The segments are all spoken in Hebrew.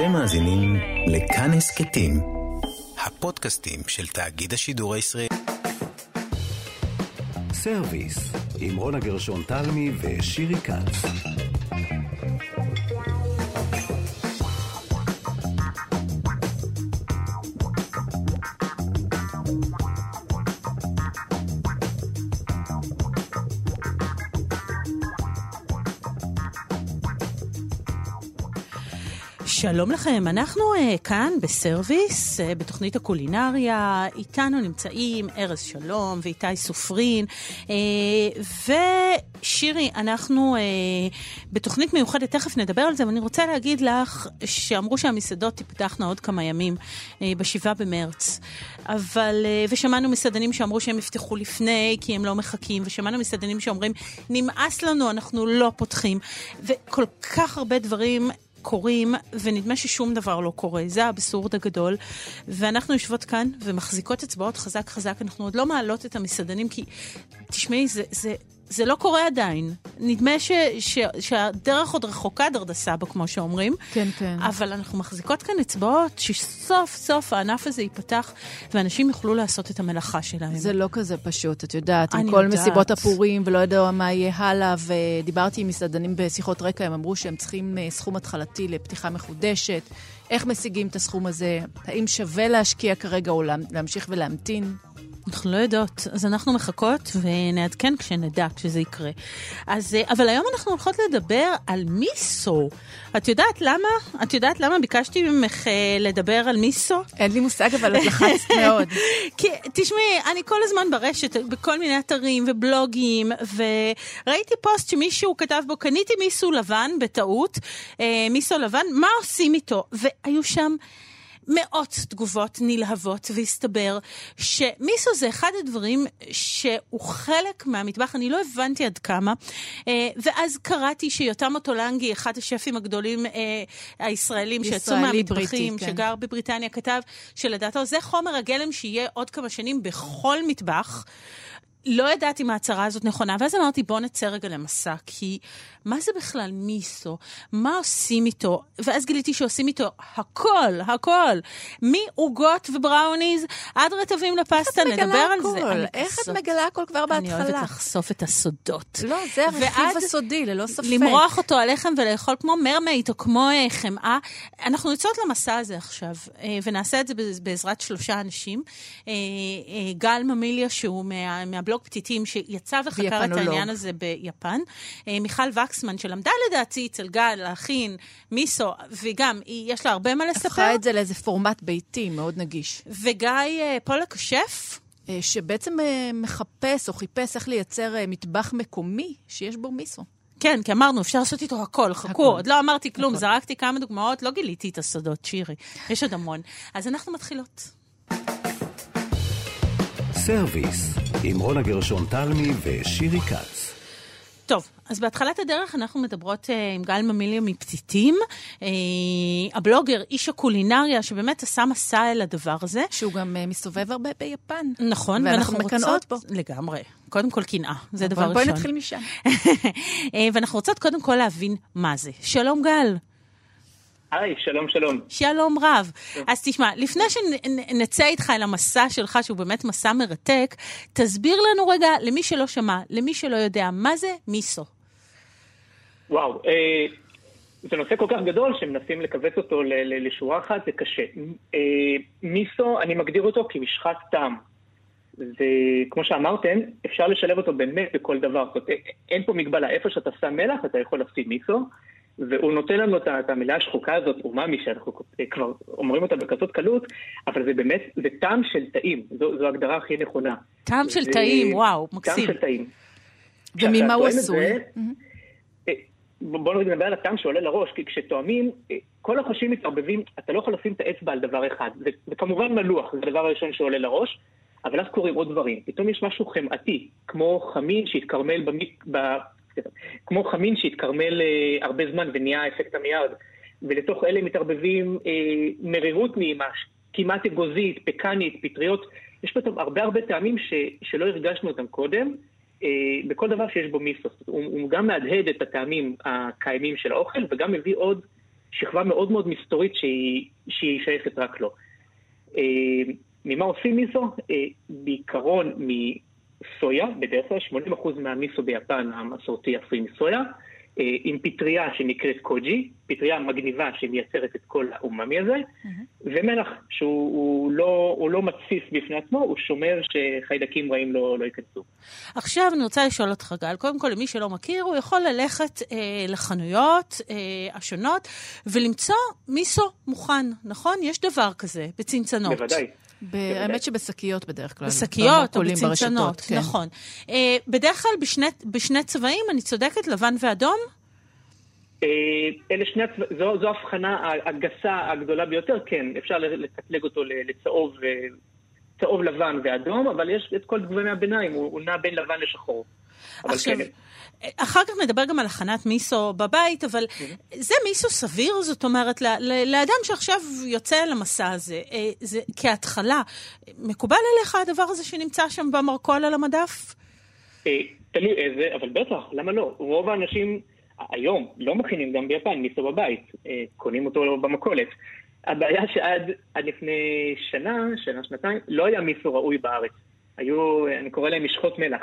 אתם מאזינים לכאן הסכתים, הפודקאסטים של תאגיד השידור הישראלי. סרוויס, עם רונה גרשון תלמי ושירי כץ. שלום לכם, אנחנו uh, כאן בסרוויס, uh, בתוכנית הקולינריה, איתנו נמצאים ארז שלום ואיתי סופרין, uh, ושירי, אנחנו uh, בתוכנית מיוחדת, תכף נדבר על זה, ואני רוצה להגיד לך שאמרו שהמסעדות תפתחנה עוד כמה ימים, uh, בשבעה במרץ, אבל, uh, ושמענו מסעדנים שאמרו שהם יפתחו לפני, כי הם לא מחכים, ושמענו מסעדנים שאומרים, נמאס לנו, אנחנו לא פותחים, וכל כך הרבה דברים. קורים, ונדמה ששום דבר לא קורה. זה האבסורד הגדול. ואנחנו יושבות כאן ומחזיקות אצבעות חזק חזק. אנחנו עוד לא מעלות את המסעדנים, כי, תשמעי, זה, זה, זה לא קורה עדיין. נדמה ש, ש, שהדרך עוד רחוקה דרדה סבא, כמו שאומרים. כן, כן. אבל אנחנו מחזיקות כאן אצבעות שסוף סוף הענף הזה ייפתח, ואנשים יוכלו לעשות את המלאכה שלהם. זה לא כזה פשוט, את יודעת, עם אני כל יודעת. מסיבות הפורים, ולא יודע מה יהיה הלאה, ודיברתי עם מסעדנים בשיחות רקע, הם אמרו שהם צריכים אה, סכום התחלתי לפתיחה מחודשת. איך משיגים את הסכום הזה? האם שווה להשקיע כרגע או להמ- להמשיך ולהמתין? אנחנו לא יודעות, אז אנחנו מחכות ונעדכן כשנדע, כשזה יקרה. אז, אה, אבל היום אנחנו הולכות לדבר על מיסו. את יודעת למה? את יודעת למה ביקשתי ממך אה, לדבר על מיסו? אין לי מושג, אבל את לחצת מאוד. כי, תשמעי, אני כל הזמן ברשת, בכל מיני אתרים ובלוגים, וראיתי פוסט שמישהו כתב בו, קניתי מיסו לבן בטעות, אה, מיסו לבן, מה עושים איתו? והיו שם... מאות תגובות נלהבות, והסתבר שמיסו זה אחד הדברים שהוא חלק מהמטבח, אני לא הבנתי עד כמה. אה, ואז קראתי שיותם אוטולנגי, אחד השפים הגדולים אה, הישראלים שיצאו מהמטבחים, כן. שגר בבריטניה, כתב שלדעתו זה חומר הגלם שיהיה עוד כמה שנים בכל מטבח. לא ידעתי אם ההצהרה הזאת נכונה, ואז אמרתי, בוא נצא רגע למסע, כי מה זה בכלל מיסו? מה עושים איתו? ואז גיליתי שעושים איתו הכל, הכל. מעוגות ובראוניז עד רטבים לפסטה, מגלה נדבר על זה. הכל? אני איך את מגלה הכל כבר אני אוהבת בהתחלה? לחשוף את הסודות. לא, זה הרכיב הסודי, ללא ספק. למרוח אותו על לחם ולאכול כמו מרמייט או כמו אה, חמאה. אנחנו יוצאות למסע הזה עכשיו, אה, ונעשה את זה בעזרת שלושה אנשים. אה, גל ממיליה, שהוא מה, מהבלוג פתיתים, שיצא וחקר את. העניין הזה ביפן. אה, מיכל וקסמן, שלמדה לדעתי אצל גל להכין מיסו, וגם, יש לה הרבה מה לספר. הפכה את זה לאיזה פורמט ביתי מאוד נגיש. וגיא אה, פולק השף, אה, שבעצם מחפש או חיפש איך לייצר מטבח מקומי שיש בו מיסו. כן, כי אמרנו, אפשר לעשות איתו הכל, חכו, הכל. עוד לא אמרתי כלום, הכל. זרקתי כמה דוגמאות, לא גיליתי את הסודות, שירי. יש עוד המון. אז אנחנו מתחילות. סרוויס, עם רונה גרשון תלמי ושירי כץ. טוב, אז בהתחלת הדרך אנחנו מדברות uh, עם גל ממיליה מפתיתים, uh, הבלוגר, איש הקולינריה, שבאמת עשה מסע אל הדבר הזה. שהוא גם אה, מסתובב הרבה ביפן. נכון, ואנחנו ואנחנו מקנאות רוצות... לגמרי. קודם כל קנאה, זה דבר בואי- ראשון. בואי נתחיל משם. אה, ואנחנו רוצות קודם כל להבין מה זה. שלום גל. היי, שלום שלום. שלום רב. אז תשמע, לפני שנצא איתך אל המסע שלך, שהוא באמת מסע מרתק, תסביר לנו רגע, למי שלא שמע, למי שלא יודע, מה זה מיסו? וואו, אה, זה נושא כל כך גדול שמנסים לכווץ אותו ל- ל- לשורה אחת, זה קשה. אה, מיסו, אני מגדיר אותו כמשחק טעם. וכמו שאמרתם, אפשר לשלב אותו באמת בכל דבר. זאת אומרת, אין פה מגבלה, איפה שאתה שם מלח אתה יכול לשים מיסו, והוא נותן לנו את המילה השחוקה הזאת, אומאמי, שאנחנו כבר אומרים אותה בכזאת קלות, אבל זה באמת, זה טעם של טעים, זו, זו ההגדרה הכי נכונה. טעם של זה- טעים, וואו, מקסים. טעם של טעים. וממה הוא עשוי? אה, בואו נדבר על הטעם שעולה לראש, כי כשטועמים, אה, כל החושים מתערבבים, אתה לא יכול לשים את האצבע על דבר אחד. זה, זה כמובן מלוח, זה הדבר הראשון שעולה לראש, אבל אז קורים עוד דברים. פתאום יש משהו חמאתי, כמו חמין שהתקרמל במיק... כמו חמין שהתקרמל אה, הרבה זמן ונהיה אפקט המיארד. ולתוך אלה מתערבבים אה, מרירות נעימה, כמעט אגוזית, פקנית, פטריות. יש פה הרבה הרבה טעמים ש, שלא הרגשנו אותם קודם. אה, בכל דבר שיש בו מיסו. הוא, הוא גם מהדהד את הטעמים הקיימים של האוכל, וגם מביא עוד שכבה מאוד מאוד מסתורית שהיא, שייכת רק לו. ממה עושים מיסו? בעיקרון מסויה, בדרך כלל 80% מהמיסו ביפן המסורתי עשוי מסויה. אה, עם פטריה שנקראת קוג'י, פטריה מגניבה שמייצרת את כל האוממי הזה, mm-hmm. ומלח שהוא לא, לא מתסיס בפני עצמו, הוא שומר שחיידקים רעים לא, לא ייכנסו. עכשיו אני רוצה לשאול אותך, גל, קודם כל, למי שלא מכיר, הוא יכול ללכת אה, לחנויות אה, השונות ולמצוא מיסו מוכן, נכון? יש דבר כזה בצנצנות. בוודאי. האמת שבשקיות בדרך כלל. בשקיות או בצנצנות, כן. נכון. אה, בדרך כלל בשני, בשני צבעים, אני צודקת? לבן ואדום? אה, אלה שני הצבעים, זו, זו הבחנה הגסה הגדולה ביותר, כן, אפשר לקטלג אותו לצהוב, אה, צהוב לבן ואדום, אבל יש את כל גווני הביניים, הוא, הוא נע בין לבן לשחור. עכשיו, כן. אחר כך נדבר גם על הכנת מיסו בבית, אבל mm-hmm. זה מיסו סביר? זאת אומרת, לאדם שעכשיו יוצא למסע הזה, אה, זה כהתחלה, מקובל עליך הדבר הזה שנמצא שם במרכול על המדף? אה, תלוי איזה, אבל בטח, למה לא? רוב האנשים היום לא מכינים גם ביפן מיסו בבית, אה, קונים אותו במכולת. הבעיה שעד לפני שנה, שנה, שנתיים, לא היה מיסו ראוי בארץ. היו, אני קורא להם משחות מלח.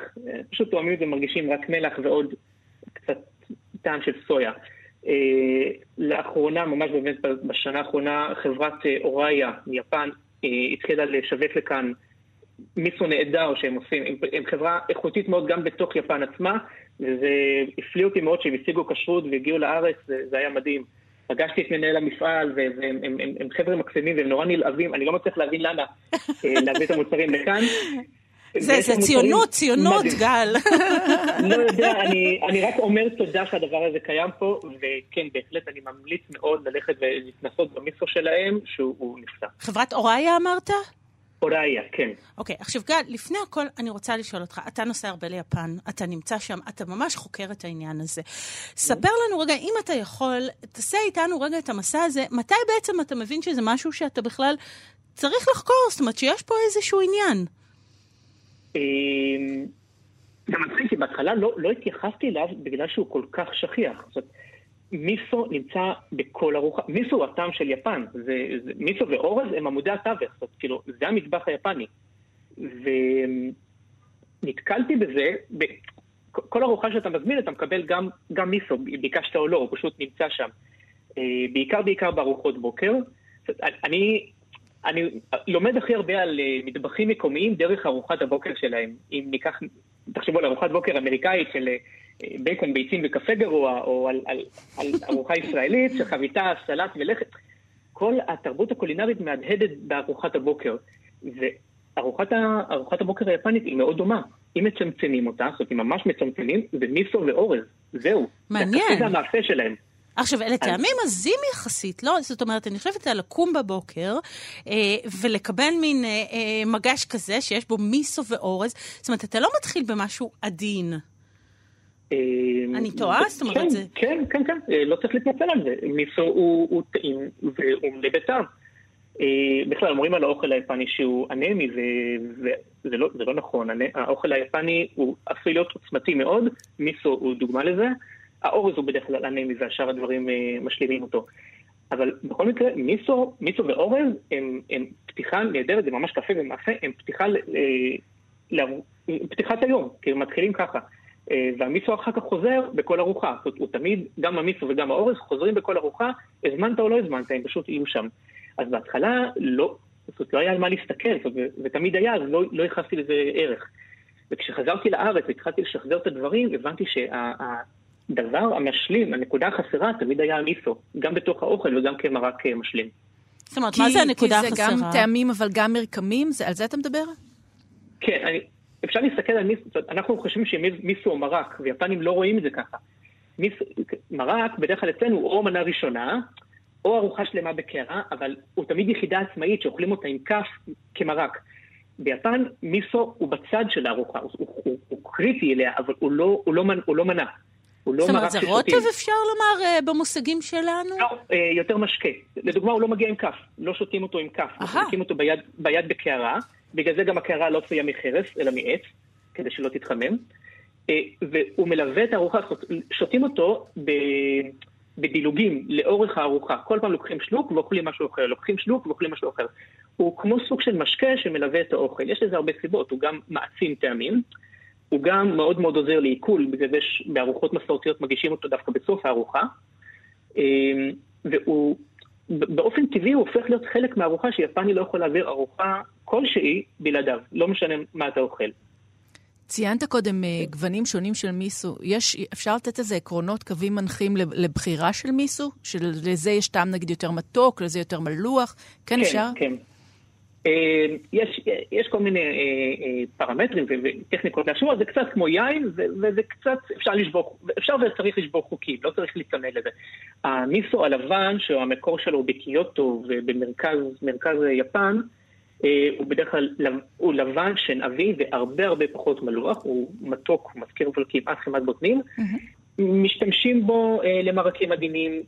פשוט תואמים את זה, מרגישים רק מלח ועוד קצת טעם של סויה. אה, לאחרונה, ממש באמת בשנה האחרונה, חברת אה, אוראיה מיפן אה, התחילה לשווק לכאן מיסו נהדר שהם עושים. הם, חברה איכותית מאוד גם בתוך יפן עצמה, וזה הפליא אותי מאוד שהם השיגו כשרות והגיעו לארץ, זה היה מדהים. פגשתי את מנהל המפעל, והם הם, הם, הם חבר'ה מקסימים והם נורא נלהבים, אני לא מצליח להבין למה להביא את המוצרים לכאן. זה, זה ציונות, ציונות, גל. לא יודע, אני, אני רק אומר תודה שהדבר הזה קיים פה, וכן, בהחלט אני ממליץ מאוד ללכת ולהתנסות במיסו שלהם, שהוא נפלא. חברת אוראיה אמרת? אוראיה, כן. אוקיי, okay, עכשיו גל, לפני הכל אני רוצה לשאול אותך, אתה נוסע הרבה ליפן, אתה נמצא שם, אתה ממש חוקר את העניין הזה. ספר לנו רגע, אם אתה יכול, תעשה איתנו רגע את המסע הזה, מתי בעצם אתה מבין שזה משהו שאתה בכלל צריך לחקור? זאת אומרת שיש פה איזשהו עניין. אמ, זה מצחיק, כי בהתחלה לא, לא התייחסתי אליו בגלל שהוא כל כך שכיח. זאת אומרת, מיסו נמצא בכל ארוחה. מיסו הוא הטעם של יפן. זה, זה, מיסו ואורז הם עמודי התווך. זאת כאילו, זה המטבח היפני. ונתקלתי בזה, ב... כל ארוחה שאתה מזמין אתה מקבל גם, גם מיסו, ביקשת או לא, הוא פשוט נמצא שם. אה, בעיקר בעיקר בארוחות בוקר. אני אני לומד הכי הרבה על אה, מטבחים מקומיים דרך ארוחת הבוקר שלהם. אם ניקח, תחשבו על ארוחת בוקר אמריקאית של אה, בייקון, ביצים וקפה גרוע, או על, על, על ארוחה ישראלית של חביתה, סלט ולחם. כל התרבות הקולינרית מהדהדת בארוחת הבוקר. וארוחת הבוקר היפנית היא מאוד דומה. אם מצמצמים אותה, זאת אומרת, אם ממש מצמצמים, זה מיסו ואורז. זהו. מעניין. זה המעשה שלהם. עכשיו, אלה טעמים עזים יחסית, לא? זאת אומרת, אני חושבת על לקום בבוקר אה, ולקבל מין אה, אה, מגש כזה שיש בו מיסו ואורז. זאת אומרת, אתה לא מתחיל במשהו עדין. אה, אני טועה? זאת אומרת, כן, זה... כן, כן, כן, אה, לא צריך להתנצל על זה. מיסו הוא טעים והוא מלא בטעם. אה, בכלל, אומרים על האוכל היפני שהוא אנמי, וזה לא, לא נכון. האוכל היפני הוא עשוי להיות עוצמתי מאוד, מיסו הוא דוגמה לזה. האורז הוא בדרך כלל אנמי והשאר הדברים אה, משלימים אותו. אבל בכל מקרה, מיסו, מיסו ואורז הם, הם פתיחה נהדרת, זה ממש קפה ומאפה, הם פתיחה, אה, פתיחת היום, כי הם מתחילים ככה. אה, והמיסו אחר כך חוזר בכל ארוחה. זאת אומרת, הוא תמיד, גם המיסו וגם האורז חוזרים בכל ארוחה, הזמנת או לא הזמנת, הם פשוט יהיו שם. אז בהתחלה לא, זאת אומרת, לא היה על מה להסתכל, זאת אומרת, ותמיד היה, אז לא, לא ייחסתי לזה ערך. וכשחזרתי לארץ והתחלתי לשחזר את הדברים, הבנתי שה... הדבר המשלים, הנקודה החסרה, תמיד היה המיסו, גם בתוך האוכל וגם כמרק אה, משלים. זאת אומרת, מה זה הנקודה החסרה? כי זה גם טעמים אבל גם מרקמים? זה, על זה אתה מדבר? כן, אני, אפשר להסתכל על מיסו, אנחנו חושבים שמיסו הוא מרק, ויפנים לא רואים את זה ככה. מיסו, מרק, בדרך כלל אצלנו הוא או מנה ראשונה, או ארוחה שלמה בקערה, אבל הוא תמיד יחידה עצמאית שאוכלים אותה עם כף כמרק. ביפן מיסו הוא בצד של הארוחה, הוא, הוא, הוא, הוא קריטי אליה, אבל הוא לא, הוא לא, הוא לא מנה. הוא לא זאת אומרת, זה רוטב אפשר לומר אה, במושגים שלנו? לא, אה, יותר משקה. לדוגמה, הוא לא מגיע עם כף, לא שותים אותו עם כף, מחזיקים אותו ביד, ביד בקערה, בגלל זה גם הקערה לא צויה מחרס, אלא מעץ, כדי שלא תתחמם. אה, והוא מלווה את הארוחה, שותים אותו בדילוגים לאורך הארוחה. כל פעם לוקחים שלוק ואוכלים משהו אחר, לוקחים שלוק ואוכלים משהו אחר. הוא כמו סוג של משקה שמלווה את האוכל. יש לזה הרבה סיבות, הוא גם מעצים טעמים, הוא גם מאוד מאוד עוזר לעיכול, בגלל זה בארוחות מסורתיות מגישים אותו דווקא בסוף הארוחה, אמ, והוא באופן טבעי הוא הופך להיות חלק מהארוחה שיפני לא יכול להעביר ארוחה כלשהי בלעדיו, לא משנה מה אתה אוכל. ציינת קודם אה, גוונים שונים של מיסו. יש, אפשר לתת איזה עקרונות, קווים מנחים לבחירה של מיסו? שלזה יש טעם נגיד יותר מתוק, לזה יותר מלוח? כן, כן אפשר? כן, כן. יש, יש כל מיני אה, פרמטרים וטכניקות לאשור, זה קצת כמו יין, וזה קצת, אפשר לשבור, אפשר וצריך לשבור חוקים, לא צריך להיצמד לזה. המיסו הלבן, שהמקור שלו בקיוטו ובמרכז יפן, הוא בדרך כלל, הוא לבן, שן אבי והרבה הרבה פחות מלוח, הוא מתוק, מזכיר אבל כמעט חמת בוטנים. Mm-hmm. משתמשים בו אה, למרקים עדינים,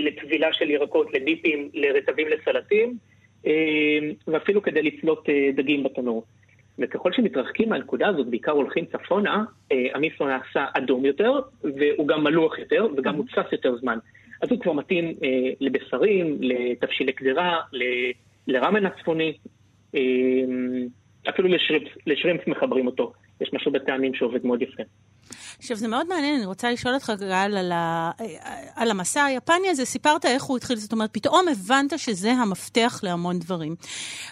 לטבילה של ירקות, לדיפים, לרטבים לסלטים, אה, ואפילו כדי לצלות אה, דגים בתנור. וככל שמתרחקים מהנקודה הזאת, בעיקר הולכים צפונה, אה, המיסו נעשה אדום יותר, והוא גם מלוח יותר, וגם מוצס יותר זמן. אז הוא כבר מתאים אה, לבשרים, לתבשילי קדירה, לרמן הצפוני, אפילו לשרימפס מחברים אותו. יש משהו בטעמים שעובד מאוד יפה. עכשיו, זה מאוד מעניין, אני רוצה לשאול אותך, גל, על, ה... על המסע היפני הזה. סיפרת איך הוא התחיל, זאת אומרת, פתאום הבנת שזה המפתח להמון דברים.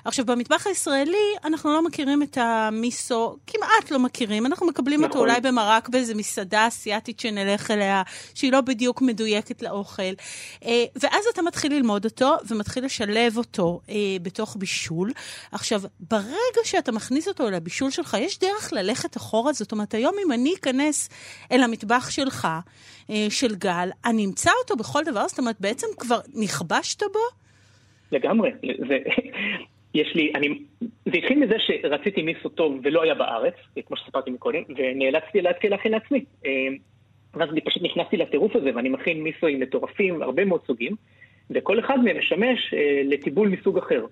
עכשיו, במטבח הישראלי, אנחנו לא מכירים את המיסו, כמעט לא מכירים. אנחנו מקבלים נכון. אותו אולי במרק באיזה מסעדה אסיאתית שנלך אליה, שהיא לא בדיוק מדויקת לאוכל. אה, ואז אתה מתחיל ללמוד אותו, ומתחיל לשלב אותו אה, בתוך בישול. עכשיו, ברגע שאתה מכניס אותו לבישול שלך, יש דרך ללכת אחורה, זאת אומרת, היום אם אני אכנס אל המטבח שלך, אה, של גל, אני אמצא אותו בכל דבר? זאת אומרת, בעצם כבר נכבשת בו? לגמרי. זה, יש לי, אני, זה התחיל מזה שרציתי מיסו טוב ולא היה בארץ, כמו שסיפרתי מקודם, ונאלצתי להתחיל להכין לעצמי. אה, ואז אני פשוט נכנסתי לטירוף הזה, ואני מכין מיסואים מטורפים, הרבה מאוד סוגים, וכל אחד מהם משמש אה, לטיבול מסוג אחר.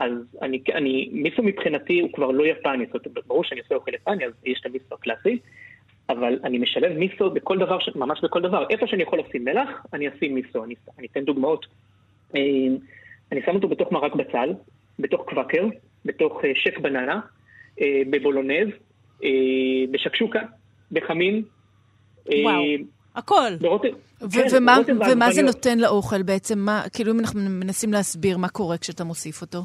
אז אני, אני, מיסו מבחינתי הוא כבר לא יפני, זאת אומרת, ברור שאני עושה אוכל יפני, אז יש את המיסו הקלאסי, אבל אני משלב מיסו בכל דבר, ממש בכל דבר. איפה שאני יכול לשים מלח, אני אשים מיסו. אני, אני אתן דוגמאות. אה, אני שם אותו בתוך מרק בצל, בתוך קוואקר, בתוך אה, שף בננה, אה, בבולונז, בשקשוקה, בחמין. וואו, הכל. ברוטב, כן, ומה, ומה זה נותן לאוכל בעצם? מה, כאילו אם אנחנו מנסים להסביר מה קורה כשאתה מוסיף אותו.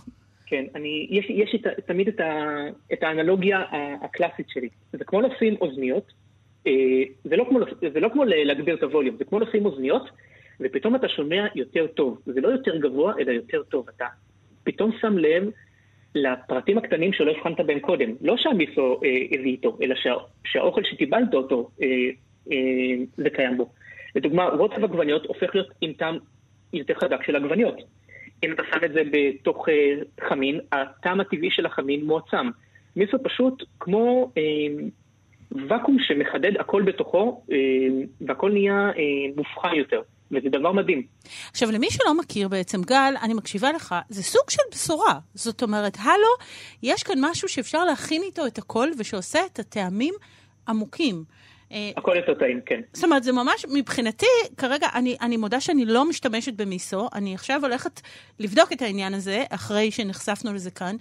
כן, אני, יש, יש לי תמיד את, ה, את האנלוגיה הקלאסית שלי. זה כמו לשים אוזניות, זה לא כמו, לא כמו להגביר את הווליום, זה כמו לשים אוזניות, ופתאום אתה שומע יותר טוב. זה לא יותר גבוה, אלא יותר טוב. אתה פתאום שם לב לפרטים הקטנים שלא הבחנת בהם קודם. לא שהמיסו אה, הביא איתו, אלא שה, שהאוכל שקיבלת אותו, אה, אה, זה קיים בו. לדוגמה, רוטב עגבניות הופך להיות עם טעם יותר חזק של עגבניות. אם אתה שם את זה בתוך אה, חמין, הטעם הטבעי של החמין מועצם. מיסו פשוט כמו... אה, ואקום שמחדד הכל בתוכו, אה, והכל נהיה אה, מובחן יותר. וזה דבר מדהים. עכשיו, למי שלא מכיר בעצם, גל, אני מקשיבה לך, זה סוג של בשורה. זאת אומרת, הלו, יש כאן משהו שאפשר להכין איתו את הכל ושעושה את הטעמים עמוקים. אה, הכל יותר טעים, כן. זאת אומרת, זה ממש, מבחינתי, כרגע, אני, אני מודה שאני לא משתמשת במיסו, אני עכשיו הולכת לבדוק את העניין הזה, אחרי שנחשפנו לזה כאן.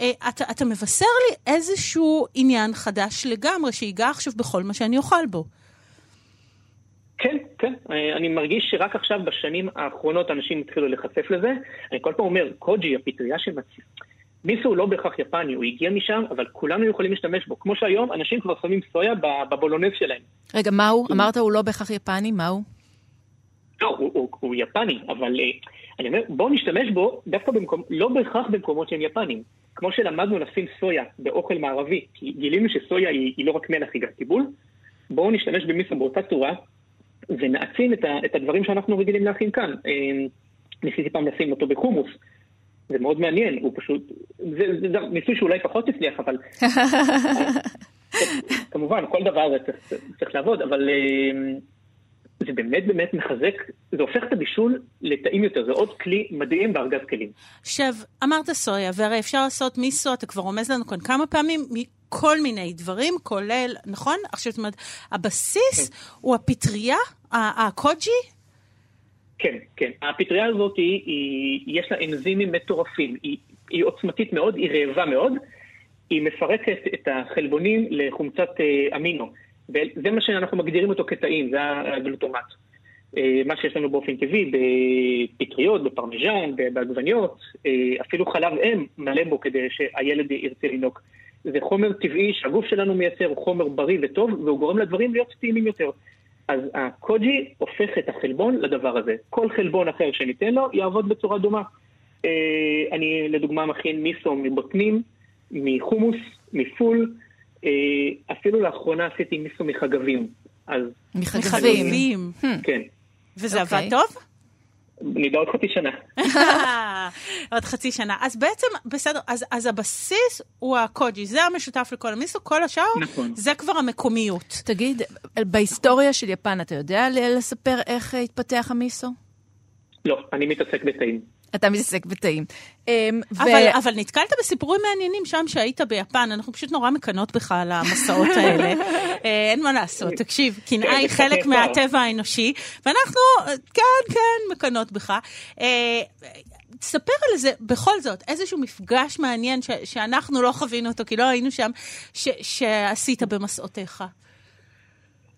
אה, אתה, אתה מבשר לי איזשהו עניין חדש לגמרי, שיגע עכשיו בכל מה שאני אוכל בו. כן, כן. אה, אני מרגיש שרק עכשיו, בשנים האחרונות, אנשים התחילו להיחשף לזה. אני כל פעם אומר, קוג'י, הפטריה שמציעה. מיסו הוא לא בהכרח יפני, הוא הגיע משם, אבל כולנו יכולים להשתמש בו. כמו שהיום אנשים כבר שמים סויה בבולונז שלהם. רגע, מה הוא? אמרת הוא לא בהכרח יפני, מה הוא? לא, הוא, הוא, הוא יפני, אבל uh, אני אומר, בואו נשתמש בו דווקא במקום, לא בהכרח במקומות שהם יפנים. כמו שלמדנו לשים סויה באוכל מערבי, כי גילינו שסויה היא, היא לא רק מלח, היא גם טיבול, בואו נשתמש במיסו באותה צורה, ונעצים את, ה, את הדברים שאנחנו רגילים להכין כאן. Uh, ניסיתי פעם לשים אותו בחומוס. זה מאוד מעניין, הוא פשוט, זה, זה, זה ניסוי שאולי פחות הצליח, אבל כמובן, כל דבר צריך, צריך לעבוד, אבל אה, זה באמת באמת מחזק, זה הופך את הבישול לטעים יותר, זה עוד כלי מדהים בארגז כלים. עכשיו, אמרת סויה, והרי אפשר לעשות מיסו, אתה כבר רומז לנו כאן כמה פעמים, מכל מיני דברים, כולל, נכון? עכשיו, זאת אומרת, הבסיס כן. הוא הפטריה, הקוג'י? כן, כן. הפטריה הזאת, היא, היא, יש לה אנזימים מטורפים. היא, היא עוצמתית מאוד, היא רעבה מאוד. היא מפרקת את החלבונים לחומצת אה, אמינו. וזה מה שאנחנו מגדירים אותו כטעים, זה הגלוטומט. אה, מה שיש לנו באופן טבעי בפטריות, בפרמיז'ן, בעגבניות, אה, אפילו חלב אם מלא בו כדי שהילד ירצה לנהוג. זה חומר טבעי שהגוף שלנו מייצר, הוא חומר בריא וטוב, והוא גורם לדברים להיות טעימים יותר. אז הקוג'י הופך את החלבון לדבר הזה. כל חלבון אחר שניתן לו יעבוד בצורה דומה. אני לדוגמה מכין מיסו מבוטנים, מחומוס, מפול, אפילו לאחרונה עשיתי מיסו מחגבים. אז... מחגבים. כן. וזה עבד אוקיי. טוב? נדע עוד חצי שנה. עוד חצי שנה. אז בעצם, בסדר, אז, אז הבסיס הוא הקוג'י, זה המשותף לכל המיסו, כל השאר נכון. זה כבר המקומיות. תגיד, בהיסטוריה של יפן, אתה יודע לספר איך התפתח המיסו? לא, אני מתעסק בתאים. אתה מתעסק בתאים. אמ, אבל, ו... אבל נתקלת בסיפורים מעניינים שם שהיית ביפן, אנחנו פשוט נורא מקנות בך על המסעות האלה. אה, אין מה לעשות, תקשיב, קנאה היא כן, חלק מהטבע האנושי, ואנחנו, כן, כן, מקנות בך. אה, תספר על זה, בכל זאת, איזשהו מפגש מעניין ש- שאנחנו לא חווינו אותו, כי לא היינו שם, ש- שעשית במסעותיך.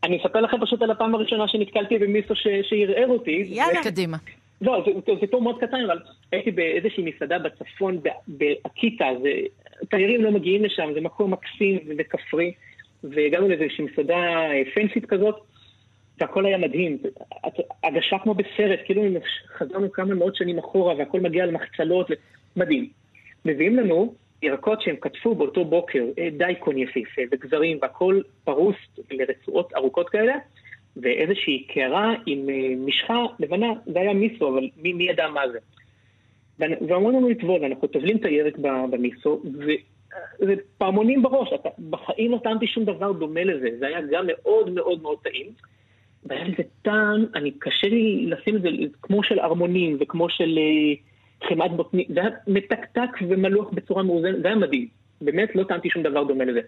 אני אספר לכם פשוט על הפעם הראשונה שנתקלתי במיסו שערער אותי. יאללה. קדימה. לא, זה, זה תור מאוד קטן, אבל הייתי באיזושהי מסעדה בצפון, באקיטה, תיירים לא מגיעים לשם, זה מקום מקסים וכפרי, והגענו לאיזושהי מסעדה פנסית כזאת, והכל היה מדהים. הגשה כמו בסרט, כאילו חזרנו כמה מאות שנים אחורה, והכל מגיע למחצלות, מדהים. מביאים לנו ירקות שהם כתפו באותו בוקר, אה, דייקון יפיפה וגזרים, והכל פרוס לרצועות ארוכות כאלה. ואיזושהי קערה עם אה, משחה לבנה, זה היה מיסו, אבל מי, מי ידע מה זה? ואמרו לנו לטבול, אנחנו טובלים את הירק במיסו, וזה פעמונים בראש, אתה, בחיים לא טעמתי שום דבר דומה לזה, זה היה גם מאוד מאוד מאוד טעים. והיה לזה טעם, אני קשה לי לשים את זה כמו של ארמונים וכמו של uh, חמאת בוטנים, זה היה מתקתק ומלוח בצורה מאוזנת, זה היה מדהים. באמת לא טעמתי שום דבר דומה לזה.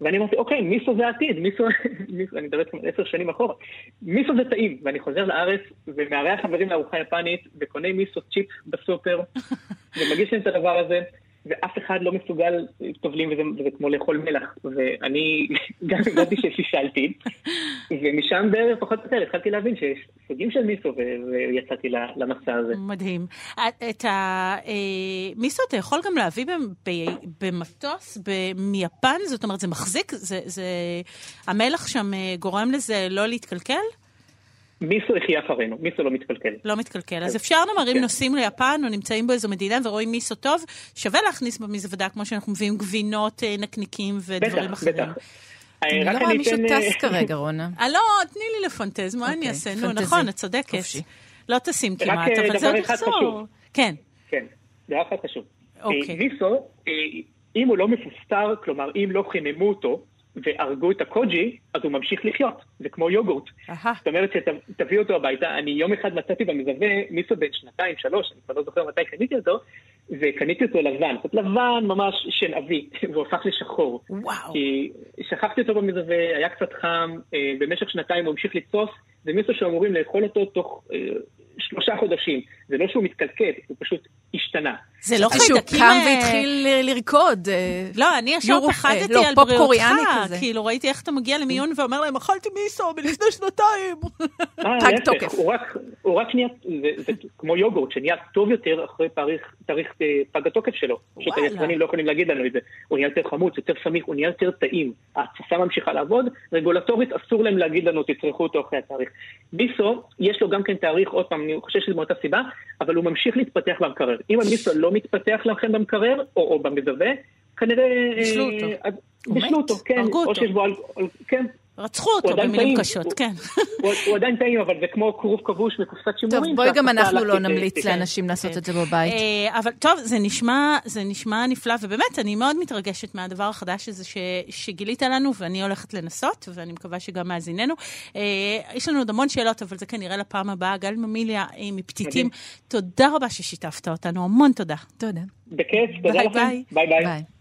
ואני אמרתי, אוקיי, מיסו זה העתיד, מיסו, מיסו אני מדבר עשר שנים אחורה, מיסו זה טעים, ואני חוזר לארץ ומארח חברים לארוחה יפנית וקונה מיסו צ'יפ בסופר ומגיש להם את הדבר הזה, ואף אחד לא מסוגל טובלים וזה, וזה כמו לאכול מלח. ואני גם הבנתי שפישלתי, ומשם בערך פחות או יותר התחלתי להבין שיש סוגים של מיסו, ויצאתי למסע הזה. מדהים. את המיסו אה, אתה יכול גם להביא במטוס מיפן? זאת אומרת, זה מחזיק? זה, זה... המלח שם אה, גורם לזה לא להתקלקל? מיסו יחיה אחרינו, מיסו לא מתקלקל. לא מתקלקל. אז אפשר נאמר, אם כן. נוסעים ליפן או נמצאים באיזו מדינה ורואים מיסו טוב, שווה להכניס במזוודה, כמו שאנחנו מביאים גבינות, אה, נקניקים ודברים אחרים. בטח, בטח. אני לא רואה מישהו טס אה, כרגע, רונה. אה, לא, תני לי לפנטז, מה אני אוקיי, אעשה? נו, נכון, את צודקת. לא טסים כמעט, אבל זה עוד יחזור. כן. כן, דבר אחד חשוב. אוקיי. מיסו, אם הוא לא מפוסטר, כלומר, אם לא חיממו אותו, והרגו את הקוג'י, אז הוא ממשיך לחיות, זה כמו יוגורט. זאת אומרת שתביא אותו הביתה, אני יום אחד מצאתי במזווה מיסו בן שנתיים, שלוש, אני כבר לא זוכר מתי קניתי אותו, וקניתי אותו לבן, זאת לבן ממש של אבי, והוא הפך לשחור. וואו. כי שכחתי אותו במזווה, היה קצת חם, אה, במשך שנתיים הוא המשיך לצוף, זה מיסו שאמורים לאכול אותו תוך אה, שלושה חודשים. זה לא שהוא מתקלקל, הוא פשוט השתנה. זה לא חיידקים... שהוא קם אה, והתחיל לרקוד. אה, לא, אני ישר פחדתי לא, על בריאותך. כאילו, ראיתי איך אתה מגיע למיון ואומר להם, אכלתי מיסו מלפני שנתיים. אה, פג תוקף. הוא רק נהיה, זה כמו יוגורט, שנהיה טוב יותר אחרי תאריך פג התוקף שלו. פשוט היצרנים לא יכולים להגיד לנו את זה. הוא נהיה יותר חמוץ, יותר סמיך, הוא נהיה יותר טעים. ההתססה ממשיכה לעבוד, רגולטורית אסור להם להגיד לנו, תצרכו אותו אחרי התאריך. מיסו, יש לו גם כן תאריך, עוד פעם, אני חושב שזה מאותה סיבה, אבל הוא ממשיך להתפתח במקרר. אם המיסו לא מתפתח לכם במקרר, או, או במזווה, כנראה... בישלו אותו. אה, בישלו אותו, כן. הרגו אותו. או שיש בו... כן. רצחו אותו במילים קשות, כן. הוא עדיין טעים, אבל זה כמו כרוב כבוש מקופסת שימורים. טוב, בואי גם אנחנו לא נמליץ לאנשים לעשות את זה בבית. אה, אבל טוב, זה נשמע נפלא, ובאמת, אני מאוד מתרגשת מהדבר החדש הזה שגילית לנו, ואני הולכת לנסות, ואני מקווה שגם מאזיננו. אה, יש לנו עוד המון שאלות, אבל זה כנראה לפעם הבאה. גל ממיליה אה, מפתיתים, תודה רבה ששיתפת אותנו, המון תודה. תודה. בכיף, תודה לכם. ביי ביי.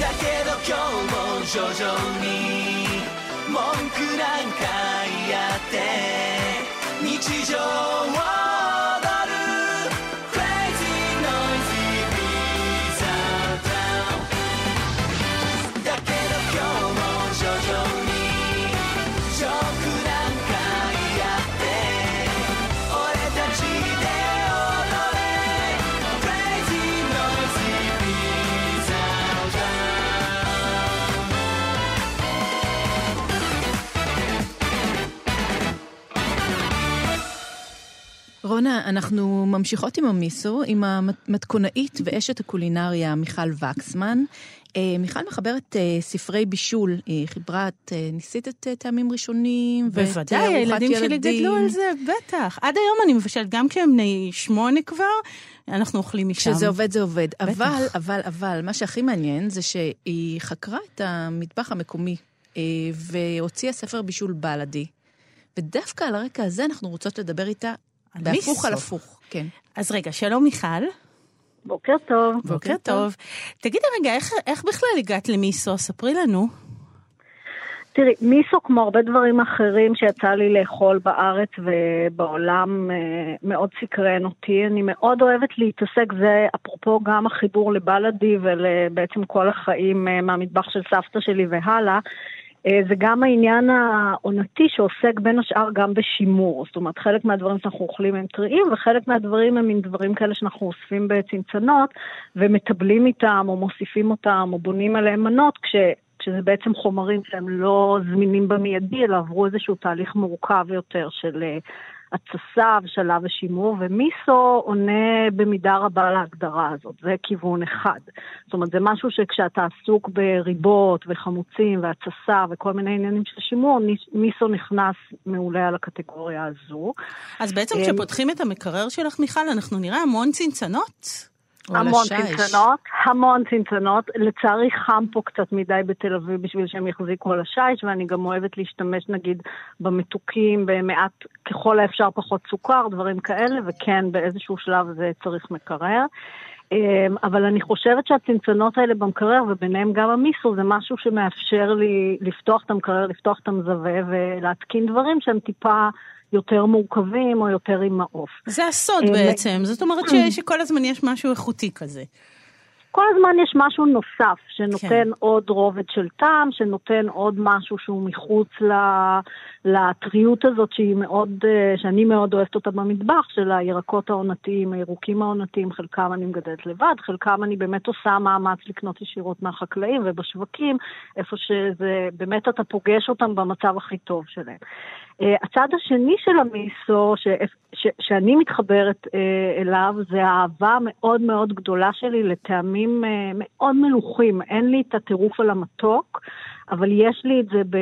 だけど今日も徐々に文句なんか言って日常を רונה, אנחנו ממשיכות עם המיסו, עם המתכונאית ואשת הקולינריה מיכל וקסמן. אה, מיכל מחברת אה, ספרי בישול, היא חיברה את, אה, ניסית את טעמים ראשונים, ואת אה, בוודאי, ארוחת הילדים שלי ילדים. גדלו על זה, בטח. עד היום אני מבשלת, גם כשהם בני שמונה כבר, אנחנו אוכלים משם. כשזה עובד זה עובד. בטח. אבל, אבל, אבל, מה שהכי מעניין זה שהיא חקרה את המטבח המקומי, אה, והוציאה ספר בישול בלאדי. ודווקא על הרקע הזה אנחנו רוצות לדבר איתה בהפוך. על הפוך. כן. אז רגע, שלום מיכל. בוקר טוב. בוקר טוב. תגידי רגע, איך, איך בכלל הגעת למיסו? ספרי לנו. תראי, מיסו, כמו הרבה דברים אחרים שיצא לי לאכול בארץ ובעולם, אה, מאוד סקרן אותי. אני מאוד אוהבת להתעסק, זה אפרופו גם החיבור לבלאדי ולבעצם כל החיים אה, מהמטבח של סבתא שלי והלאה. אה, זה גם העניין העונתי שעוסק בין השאר גם בשימור. זאת אומרת, חלק מהדברים שאנחנו אוכלים הם טריים, וחלק מהדברים הם מין דברים כאלה שאנחנו אוספים בצנצנות, ומטבלים איתם, או מוסיפים אותם, או בונים עליהם מנות, כש... כשזה בעצם חומרים שהם לא זמינים במיידי, אלא עברו איזשהו תהליך מורכב יותר של אה, התססה ושלב השימור, ומיסו עונה במידה רבה להגדרה הזאת, זה כיוון אחד. זאת אומרת, זה משהו שכשאתה עסוק בריבות וחמוצים והתססה וכל מיני עניינים של שימור, מיסו נכנס מעולה על הקטגוריה הזו. אז בעצם כשפותחים את המקרר שלך, מיכל, אנחנו נראה המון צנצנות. המון. צנצנות, המון צנצנות. לצערי חם פה קצת מדי בתל אביב בשביל שהם יחזיקו על השיש, ואני גם אוהבת להשתמש נגיד במתוקים, במעט, ככל האפשר פחות סוכר, דברים כאלה, וכן, באיזשהו שלב זה צריך מקרר. אמ, אבל אני חושבת שהצנצנות האלה במקרר, וביניהם גם המיסו, זה משהו שמאפשר לי לפתוח את המקרר, לפתוח את המזווה ולהתקין דברים שהם טיפה יותר מורכבים או יותר עם מעוף. זה הסוד אה, בעצם. זאת אומרת ש- שכל הזמן יש משהו איכותי כזה. כל הזמן יש משהו נוסף שנותן כן. כן. עוד רובד של טעם, שנותן עוד משהו שהוא מחוץ ל... לטריות הזאת שהיא מאוד, אה, שאני מאוד אוהבת אותה במטבח, של הירקות העונתיים, הירוקים העונתיים, חלקם אני מגדלת לבד, חלקם אני באמת עושה מאמץ לקנות ישירות מהחקלאים ובשווקים, איפה שזה, באמת אתה פוגש אותם במצב הכי טוב שלהם. אה, הצד השני של המיסו, ש, ש, שאני מתחברת אה, אליו, זה האהבה המאוד מאוד גדולה שלי לטעמים אה, מאוד מלוכים. אין לי את הטירוף על המתוק, אבל יש לי את זה ב...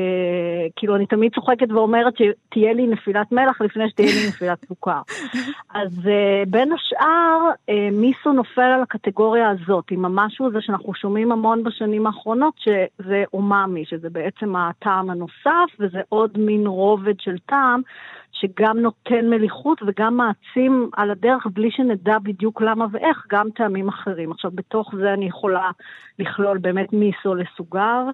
כאילו, אני תמיד צוחקת ואומרת שתהיה לי נפילת מלח לפני שתהיה לי נפילת סוכר. אז uh, בין השאר, uh, מיסו נופל על הקטגוריה הזאת, עם המשהו הזה שאנחנו שומעים המון בשנים האחרונות, שזה אומאמי, שזה בעצם הטעם הנוסף, וזה עוד מין רובד של טעם. שגם נותן מליחות וגם מעצים על הדרך בלי שנדע בדיוק למה ואיך, גם טעמים אחרים. עכשיו, בתוך זה אני יכולה לכלול באמת מיסו לסוגר,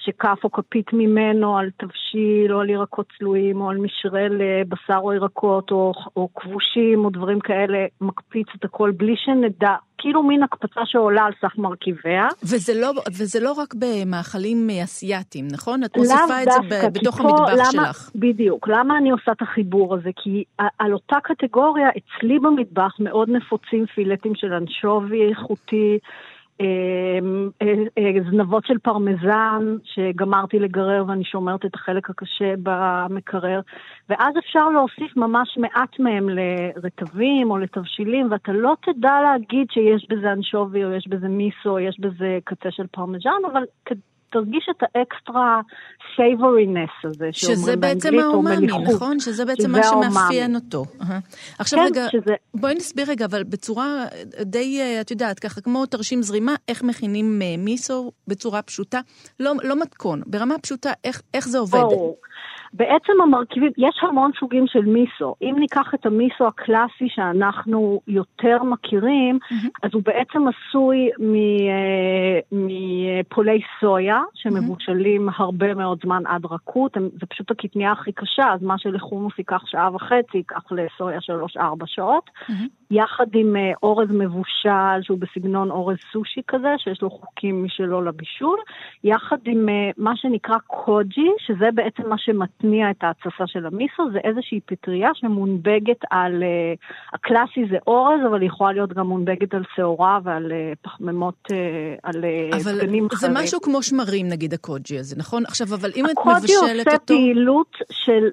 שכף או כפית ממנו על תבשיל או על ירקות צלויים או על משרה לבשר או ירקות או, או כבושים או דברים כאלה, מקפיץ את הכל בלי שנדע, כאילו מין הקפצה שעולה על סך מרכיביה. וזה לא, וזה לא רק במאכלים אסייתיים, נכון? את מוסיפה את זה ב- בתוך פה המטבח למה, שלך. בדיוק. למה אני עושה את החיבור הזה? כי על אותה קטגוריה, אצלי במטבח מאוד נפוצים פילטים של אנשובי איכותי, אה, אה, זנבות של פרמזן, שגמרתי לגרר ואני שומרת את החלק הקשה במקרר, ואז אפשר להוסיף ממש מעט מהם לרטבים או לתבשילים, ואתה לא תדע להגיד שיש בזה אנשובי או יש בזה מיסו או יש בזה קצה של פרמז'ן, אבל תרגיש את ה extra savoriness הזה, שזה בעצם האומאמי. נכון? שזה בעצם מה. שמאפיין אותו. עכשיו כן, רגע. בואי נסביר רגע, אבל בצורה די, אה, את יודעת, ככה כמו תרשים זרימה, איך מכינים אה, מיסו בצורה פשוטה. לא, לא מתכון, ברמה פשוטה, איך, איך זה עובד. ברור. בעצם המרכיבים, יש המון סוגים של מיסו. אם ניקח את המיסו הקלאסי שאנחנו יותר מכירים, אז הוא בעצם עשוי מ- אה, מפולי סויה, שמבושלים הרבה מאוד זמן עד רכות. זה פשוט הקטניה הכי קשה, אז מה שלחומוס ייקח שעה וחצי, ייקח לסויה שלוש-ארבע שעות. יחד עם אה, אורז מבושל, שהוא בסגנון אורז סושי כזה, שיש לו חוקים משלו לבישול, יחד עם אה, מה שנקרא קוג'י, שזה בעצם מה שמתניע את ההתססה של המיסו, זה איזושהי פטריה שמונבגת על, אה, הקלאסי זה אורז, אבל היא יכולה להיות גם מונבטת על שעורה ועל אה, פחמימות, אה, על אבל דגנים זה אחרים. משהו כמו שמרים, נגיד הקוג'י הזה, נכון? עכשיו, אבל אם את מבשלת עושה אותו... פעילות של,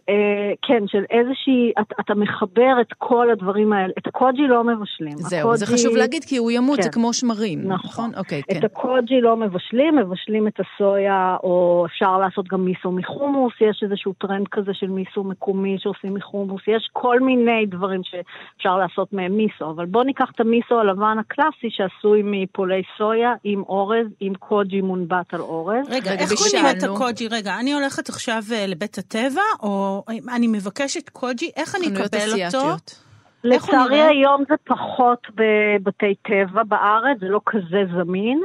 כן, של איזושהי, אתה, אתה מחבר את כל הדברים האלה, את הקוג'י לא מבשלים. זהו, זה הקוג'י- חשוב להגיד, כי הוא ימות, כן. זה כמו שמרים, נכון. נכון? אוקיי, כן. את הקוג'י לא מבשלים, מבשלים את הסויה, או אפשר לעשות גם מיסו מחומוס, יש איזשהו טרנד כזה של מיסו מקומי שעושים מחומוס, יש כל מיני דברים שאפשר לעשות מהם מיסו, אבל בואו ניקח את המיסו הלבן הקלאסי שעשוי מפולי סויה עם אורז, עם קוג'י מונבט על אורז. רגע, רגע, איך קונים את. הקוג'י? רגע, אני הולכת עכשיו אה, לבית הטבע, או אני מבקשת קוג'י, איך אני אקבל אותו? לצערי? היום זה פחות בבתי טבע בארץ, זה לא כזה זמין.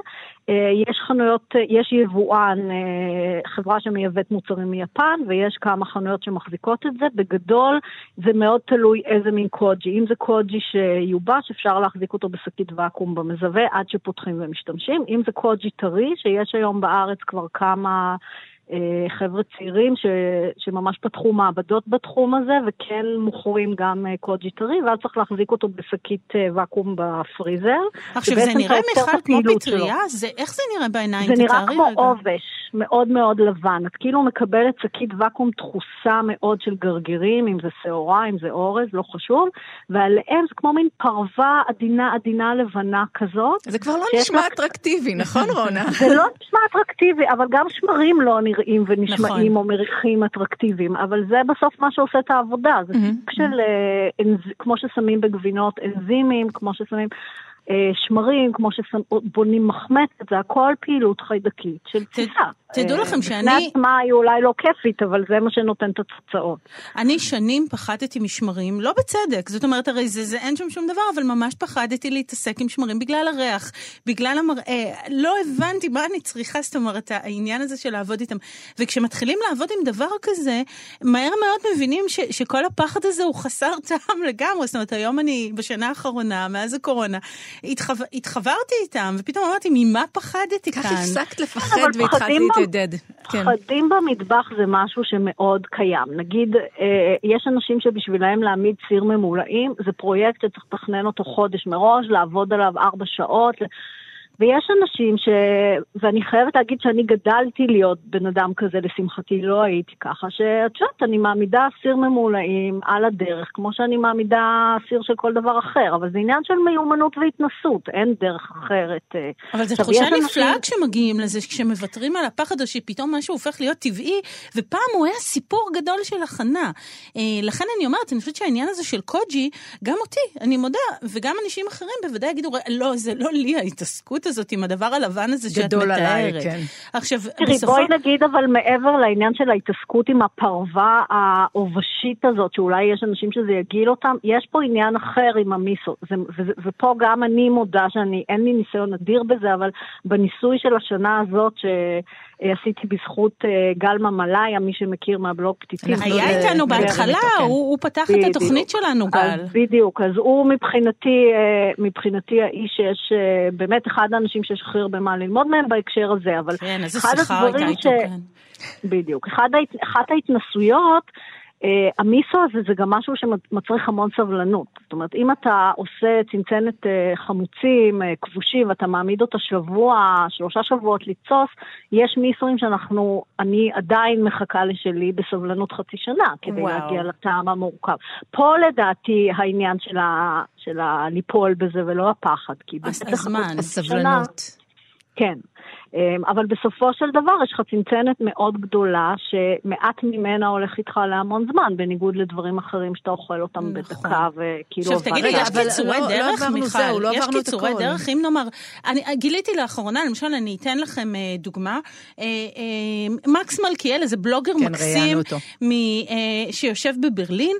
אה, יש חנויות, אה, יש יבואן, אה, חברה שמייבאת מוצרים מיפן, ויש כמה חנויות שמחזיקות את זה. בגדול, זה מאוד תלוי איזה מין קוג'י. אם זה קוג'י שיובש, אפשר להחזיק אותו בשקית ואקום במזווה עד שפותחים ומשתמשים. אם זה קוג'י טרי, שיש היום בארץ כבר כמה... אה, חבר'ה צעירים ש, שממש פתחו מעבדות בתחום הזה וכן מוכרים גם אה, קוג'י טרי ואז צריך להחזיק אותו בשקית אה, ואקום בפריזר. עכשיו, זה נראה מיכל כמו. פטריה? זה- איך זה נראה בעיניים? זה נראה כמו רגע. עובש, מאוד מאוד לבן. את כאילו מקבלת שקית ואקום דחוסה מאוד של גרגירים, אם זה שעורה, אם זה אורז, לא חשוב, ועליהם זה כמו מין פרווה עדינה עדינה לבנה כזאת. זה כבר לא נשמע לך- אטרקטיבי, נכון, רונה? זה לא נשמע אטרקטיבי, אבל גם שמרים לא נראים ונשמעים נכון. או מריחים אטרקטיביים, אבל זה בסוף מה שעושה את העבודה. זה סוג של, אנז- כמו ששמים בגבינות אנזימים, כמו ששמים שמרים, כמו שבונים מחמצת, זה הכל פעילות חיידקית של תסיסה. תדעו אה, לכם בפני שאני- עצמה היא אולי לא כיפית, אבל זה מה שנותן את התוצאות. אני שנים פחדתי משמרים, לא בצדק, זאת אומרת, הרי זה, זה אין שם שום דבר, אבל ממש פחדתי להתעסק עם שמרים בגלל הריח, בגלל המראה. לא הבנתי מה אני צריכה, זאת אומרת, העניין הזה של לעבוד איתם. וכשמתחילים לעבוד עם דבר כזה, מהר מאוד מבינים ש, שכל הפחד הזה הוא חסר טעם לגמרי. זאת אומרת, היום אני, בשנה האחרונה, מאז הקורונה, התחו... התחברתי איתם, ופתאום אמרתי, ממה פחדתי כאן? כך הפסקת לפחד אבל והתחלת פחדים ב- להתיידד. כן. פחדים במטבח זה משהו שמאוד קיים. נגיד, אה, יש אנשים שבשבילם להעמיד סיר ממולאים, זה פרויקט שצריך לתכנן אותו חודש מראש, לעבוד עליו ארבע שעות. ויש אנשים ש... ואני חייבת להגיד שאני גדלתי להיות בן אדם כזה, לשמחתי לא הייתי ככה, שאת יודעת, אני מעמידה סיר ממולאים על הדרך, כמו שאני מעמידה סיר של כל דבר אחר, אבל זה עניין של מיומנות והתנסות, אין דרך אחרת. אה. אבל זו תחושה יש אנשים- נפלאה כשמגיעים לזה, כשמוותרים על הפחד, או שפתאום משהו הופך להיות טבעי, ופעם הוא היה סיפור גדול של הכנה. אה, לכן אני אומרת, אני חושבת שהעניין הזה של קוג'י, גם אותי, אני מודה, וגם אנשים אחרים בוודאי יגידו, לא, זה לא לי ההתעסקות הזאת עם הדבר הלבן הזה שאת גדול מתארת. עליי, כן. עכשיו, תראי, בסופו... בואי נגיד אבל מעבר לעניין של ההתעסקות עם הפרווה העובשית הזאת, שאולי יש אנשים שזה יגיל אותם, יש פה עניין אחר עם המיסו. זה, וזה, ופה גם אני מודה שאני, אין לי ניסיון אדיר בזה, אבל בניסוי של השנה הזאת, אה, עשיתי בזכות אה, גלמה מלאיה, מי שמכיר מהבלוג פתיתים. היה אה, איתנו בהתחלה. הוא פתח את. התוכנית שלנו, גל. בדיוק, אז הוא מבחינתי, אה, מבחינתי האיש שיש, אה, באמת אחד האנשים שיש הכי הרבה מה ללמוד מהם בהקשר הזה, אבל כן, אחד הדברים ש... בדיוק. אחת ההתנסויות, אה, המיסו הזה זה גם משהו שמצריך המון סבלנות. זאת אומרת, אם אתה עושה צנצנת אה, חמוצים, אה, כבושים, ואתה מעמיד אותה שבוע, שלושה שבועות לצוס, יש מיסואים שאנחנו, אני עדיין מחכה לשלי בסבלנות חצי שנה, כדי וואו. להגיע לטעם המורכב. פה לדעתי העניין של, ה... של ה... ליפול בזה ולא הפחד, כי לחכות הזמן, הסבלנות. כן. אמ, אבל בסופו של דבר יש לך צנצנת מאוד גדולה, שמעט ממנה הולך איתך להמון זמן, בניגוד לדברים אחרים שאתה אוכל אותם נכון. בדקה, וכאילו... עכשיו תגידי, יש קיצורי לא- לא דרך, עברנו מיכל? זהו, לא יש קיצורי. דרך? אם נאמר, אני גיליתי לאחרונה, למשל, אני אתן לכם אה, דוגמה. אה, אה, מקס מלכיאל, איזה בלוגר כן, מקסים. מ- שיושב בברלין,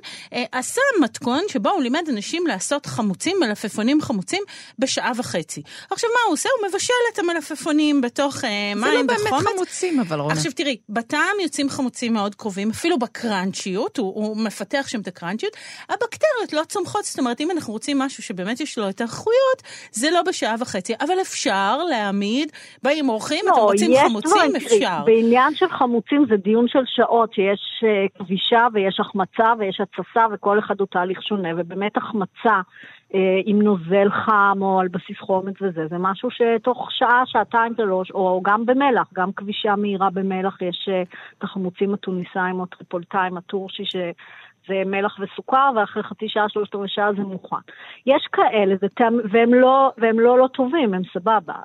עשה מתכון שבו הוא לימד אנשים לעשות חמוצים, מלפפונים חמוצים, בשעה וחצי. עכשיו, מה הוא עושה? הוא מבשל את המלפפונים בתוך אה, זה לא מים באמת. חמוצים, אבל רונה. עכשיו תראי, בטעם יוצאים חמוצים מאוד קרובים, אפילו בקראנצ'יות, הוא, הוא מפתח שם את הקראנצ'יות. הבקטריות לא צומחות, זאת אומרת, אם אנחנו רוצים משהו שבאמת יש לו את האיכויות, זה לא בשעה וחצי, אבל אפשר להעמיד, באים אורחים, אתם רוצים לא, חמוצים, אפשר. בעניין של חמוצים זה דיון של שעות, שיש אה, כבישה ויש החמצה ויש התססה וכל אחד הוא תהליך שונה, ובאמת החמצה עם נוזל חם או על בסיס חומץ וזה, זה משהו שתוך שעה, שעתיים, שלוש, או גם במלח, גם כבישה מהירה במלח, יש אה, את החמוצים התוניסאים או טריפולטאים, הטורשי. זה מלח וסוכר, ואחרי חצי שעה, שלושת רבעי שעה זה מוכן. יש כאלה, זה טעם, והם, לא, והם לא לא טובים, הם סבבה.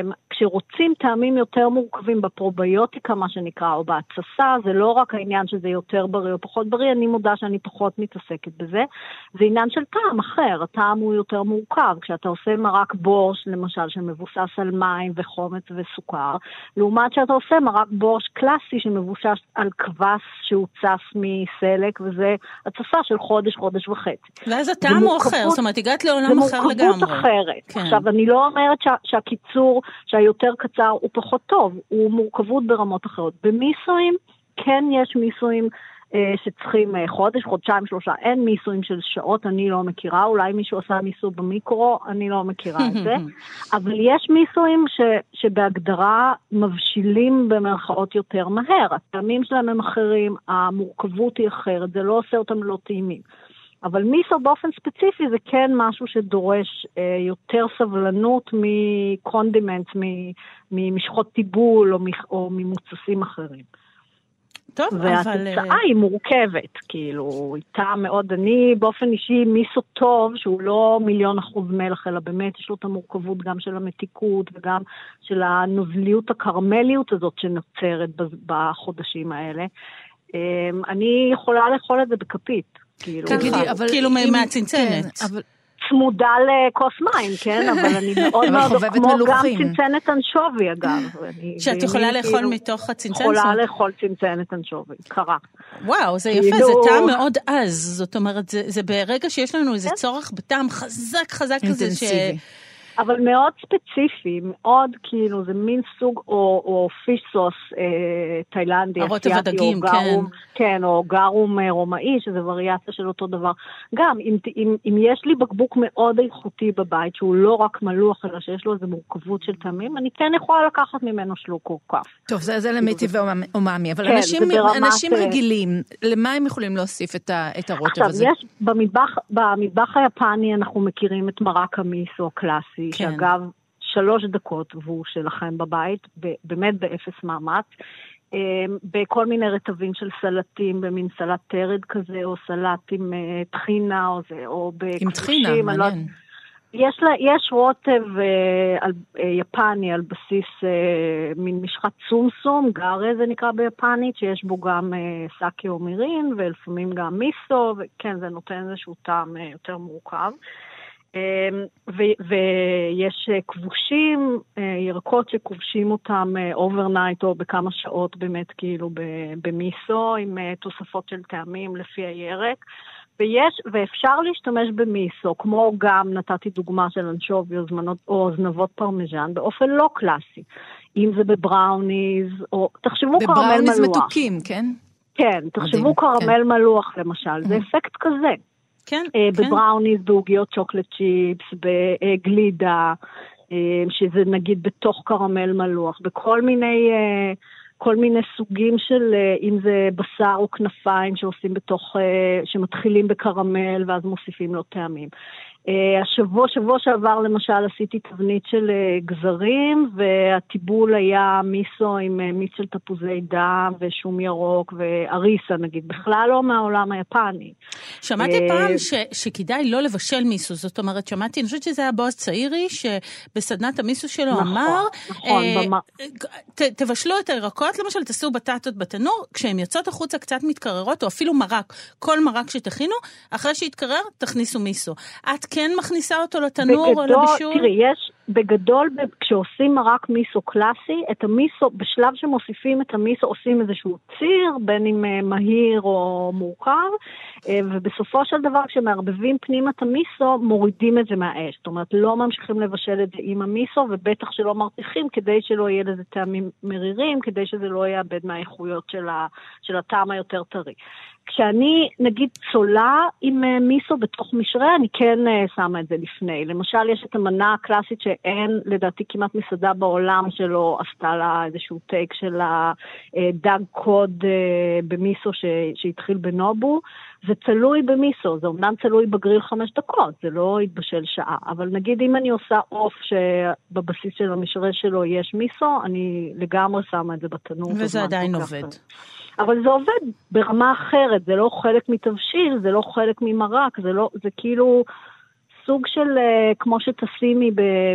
הם, כשרוצים טעמים יותר מורכבים בפרוביוטיקה, מה שנקרא, או בהתססה, זה לא רק העניין שזה יותר בריא או פחות בריא, אני מודה שאני פחות מתעסקת בזה. זה עניין של טעם אחר, הטעם הוא יותר מורכב. כשאתה עושה מרק בורש, למשל, שמבוסס על מים וחומץ וסוכר, לעומת שאתה עושה מרק בורש קלאסי שמבוסס על כבש שהוא צף מסלק, וזה התססה של חודש, חודש וחצי. ואז הטעם הוא אחר, זאת אומרת, הגעת לעולם אחר זה לגמרי. מורכבות אחרת. כן. עכשיו, אני לא אומרת שה, שהקיצור, שהיותר קצר הוא פחות טוב, הוא מורכבות ברמות אחרות. במיסואים, כן יש מיסואים אה, שצריכים אה, חודש, חודשיים, שלושה. אין מיסואים של שעות, אני לא מכירה. אולי מישהו עשה מיסו במיקרו, אני לא מכירה את זה. אבל יש מיסואים ש, שבהגדרה מבשילים במרכאות יותר מהר. הטעמים שלהם הם אחרים, המורכבות היא אחרת, זה לא עושה אותם לא טעימים. אבל מיסו באופן ספציפי זה כן משהו שדורש אה, יותר סבלנות מקונדימנט, ממשחות טיבול או, או ממוצסים אחרים. טוב, אבל... והתוצאה אה, היא מורכבת, כאילו, איתה מאוד, אני באופן אישי מיסו טוב, שהוא לא מיליון אחוז מלח, אלא באמת יש לו את המורכבות גם של המתיקות וגם של הנוזליות הקרמליות הזאת שנוצרת בחודשים האלה. אמ, אני יכולה לאכול את זה בכפית, כאילו. תגידי, אבל כאילו אם- מהצנצנת. כן, אבל צמודה לכוס מים, כן? אבל אני מאוד מאוד, כמו גם. צנצנת אנשובי אגב. שאת יכולה לאכול כאילו מתוך הצנצנת? יכולה לאכול צנצנת אנשובי, קרה. וואו, זה יפה, כאילו- זה טעם מאוד עז. זאת אומרת, זה, זה ברגע שיש לנו כן. איזה צורך בטעם חזק חזק כזה, ש... אבל מאוד ספציפי, מאוד כאילו, זה מין סוג, או, או פיש סוס אה, תאילנדי, הרוטב הדגים, או גרום, כן, או גרום אה, רומאי, שזה וריאציה של אותו דבר. גם, אם, אם, אם יש לי בקבוק מאוד איכותי בבית, שהוא לא רק מלוח, אלא שיש לו איזו מורכבות של טעמים, אני כן יכולה לקחת ממנו שלוק או כף. טוב, זה, זה למיטיבי אומאמי, אבל כן, אנשים, אנשים אה, רגילים, למה הם יכולים להוסיף את, ה, את הרוטב עכשיו, הזה? יש, במטבח, במטבח היפני אנחנו מכירים את מרק המיסו הקלאסי, כן. שאגב, שלוש דקות והוא שלכם בבית, באמת באפס מאמץ. אמ, בכל מיני רטבים של סלטים, במין סלט תרד כזה, או סלט עם אה, טחינה, או זה, או בכבושים. עם טחינה, לא- מעניין. יש, לה, יש רוטב אה, על, אה, יפני על בסיס אה, מין משחת סומסום, גארה זה נקרא ביפנית, שיש בו גם אה, סאקי או מירין, ולפעמים גם מיסו, וכן, זה נותן איזשהו טעם אה, יותר מורכב. אה, ויש אה, כבושים, אה, ירקות שכובשים אותם overnight או בכמה שעות באמת כאילו במיסו, עם אה, תוספות של טעמים לפי הירק. ויש, ואפשר להשתמש במיסו, כמו גם נתתי דוגמה של אנשובי או, זמנות, או זנבות פרמיז'ן, באופן לא קלאסי. אם זה בבראוניז, או תחשבו קרמל מלוח. בבראוניז מתוקים, כן? כן, תחשבו מדהים, קרמל כן. מלוח למשל, זה אפקט כזה. כן, אה, כן. בבראוניז, בעוגיות chocolate chips, בגלידה, אה, שזה נגיד בתוך קרמל מלוח, בכל מיני, אה, כל מיני סוגים של, אם זה בשר או כנפיים שעושים בתוך, שמתחילים בקרמל ואז מוסיפים לו טעמים. אה, השבוע, שבוע שעבר למשל עשיתי תבנית של אה, גזרים, והטיבול היה מיסו עם אה, מיץ של תפוזי דם ושום ירוק ואריסה נגיד, בכלל לא מהעולם היפני. שמעתי פעם ש, שכדאי לא לבשל מיסו, זאת אומרת, שמעתי, אני חושבת שזה היה בועז צעירי, שבסדנת המיסו שלו נכון, אמר, נכון, אה, במה- ת, תבשלו את הירקות, למשל, תעשו בטטות בתנור, כשהן יוצאות החוצה קצת מתקררות, או אפילו מרק, כל מרק שתכינו, אחרי שיתקרר, תכניסו מיסו. את כן מכניסה אותו לתנור או בגדול, לבישול? תראי, יש, בגדול, כשעושים מרק מיסו קלאסי, את המיסו, בשלב שמוסיפים את המיסו, עושים איזשהו ציר, בין אם אה, מהיר או מורכב, אה, ובסופו של דבר, כשמערבבים פנימה את המיסו, מורידים את זה מהאש. זאת אומרת, לא ממשיכים לבשל את זה עם המיסו, ובטח שלא מרתיחים, כדי שלא יהיה לזה טעמים מרירים, כדי שזה לא יאבד מהאיכויות של, ה, של הטעם היותר טרי. כשאני, נגיד, צולה עם אה, מיסו בתוך משרה, אני כן אה, שמה את זה לפני. למשל, יש את המנה הקלאסית שאין, לדעתי, כמעט מסעדה בעולם שלא עשתה לה איזשהו טייק של הדג קוד אה, במיסו ש, שהתחיל בנובו. זה תלוי במיסו, זה אומנם תלוי בגריל חמש דקות, זה לא יתבשל שעה. אבל נגיד אם אני עושה עוף שבבסיס של המשרה שלו יש מיסו, אני לגמרי שמה את זה בתנור. וזה עדיין עובד. אבל זה עובד ברמה אחרת, זה לא חלק מתבשיל, זה לא חלק ממרק, זה, לא, זה כאילו סוג של, אה, כמו שתשימי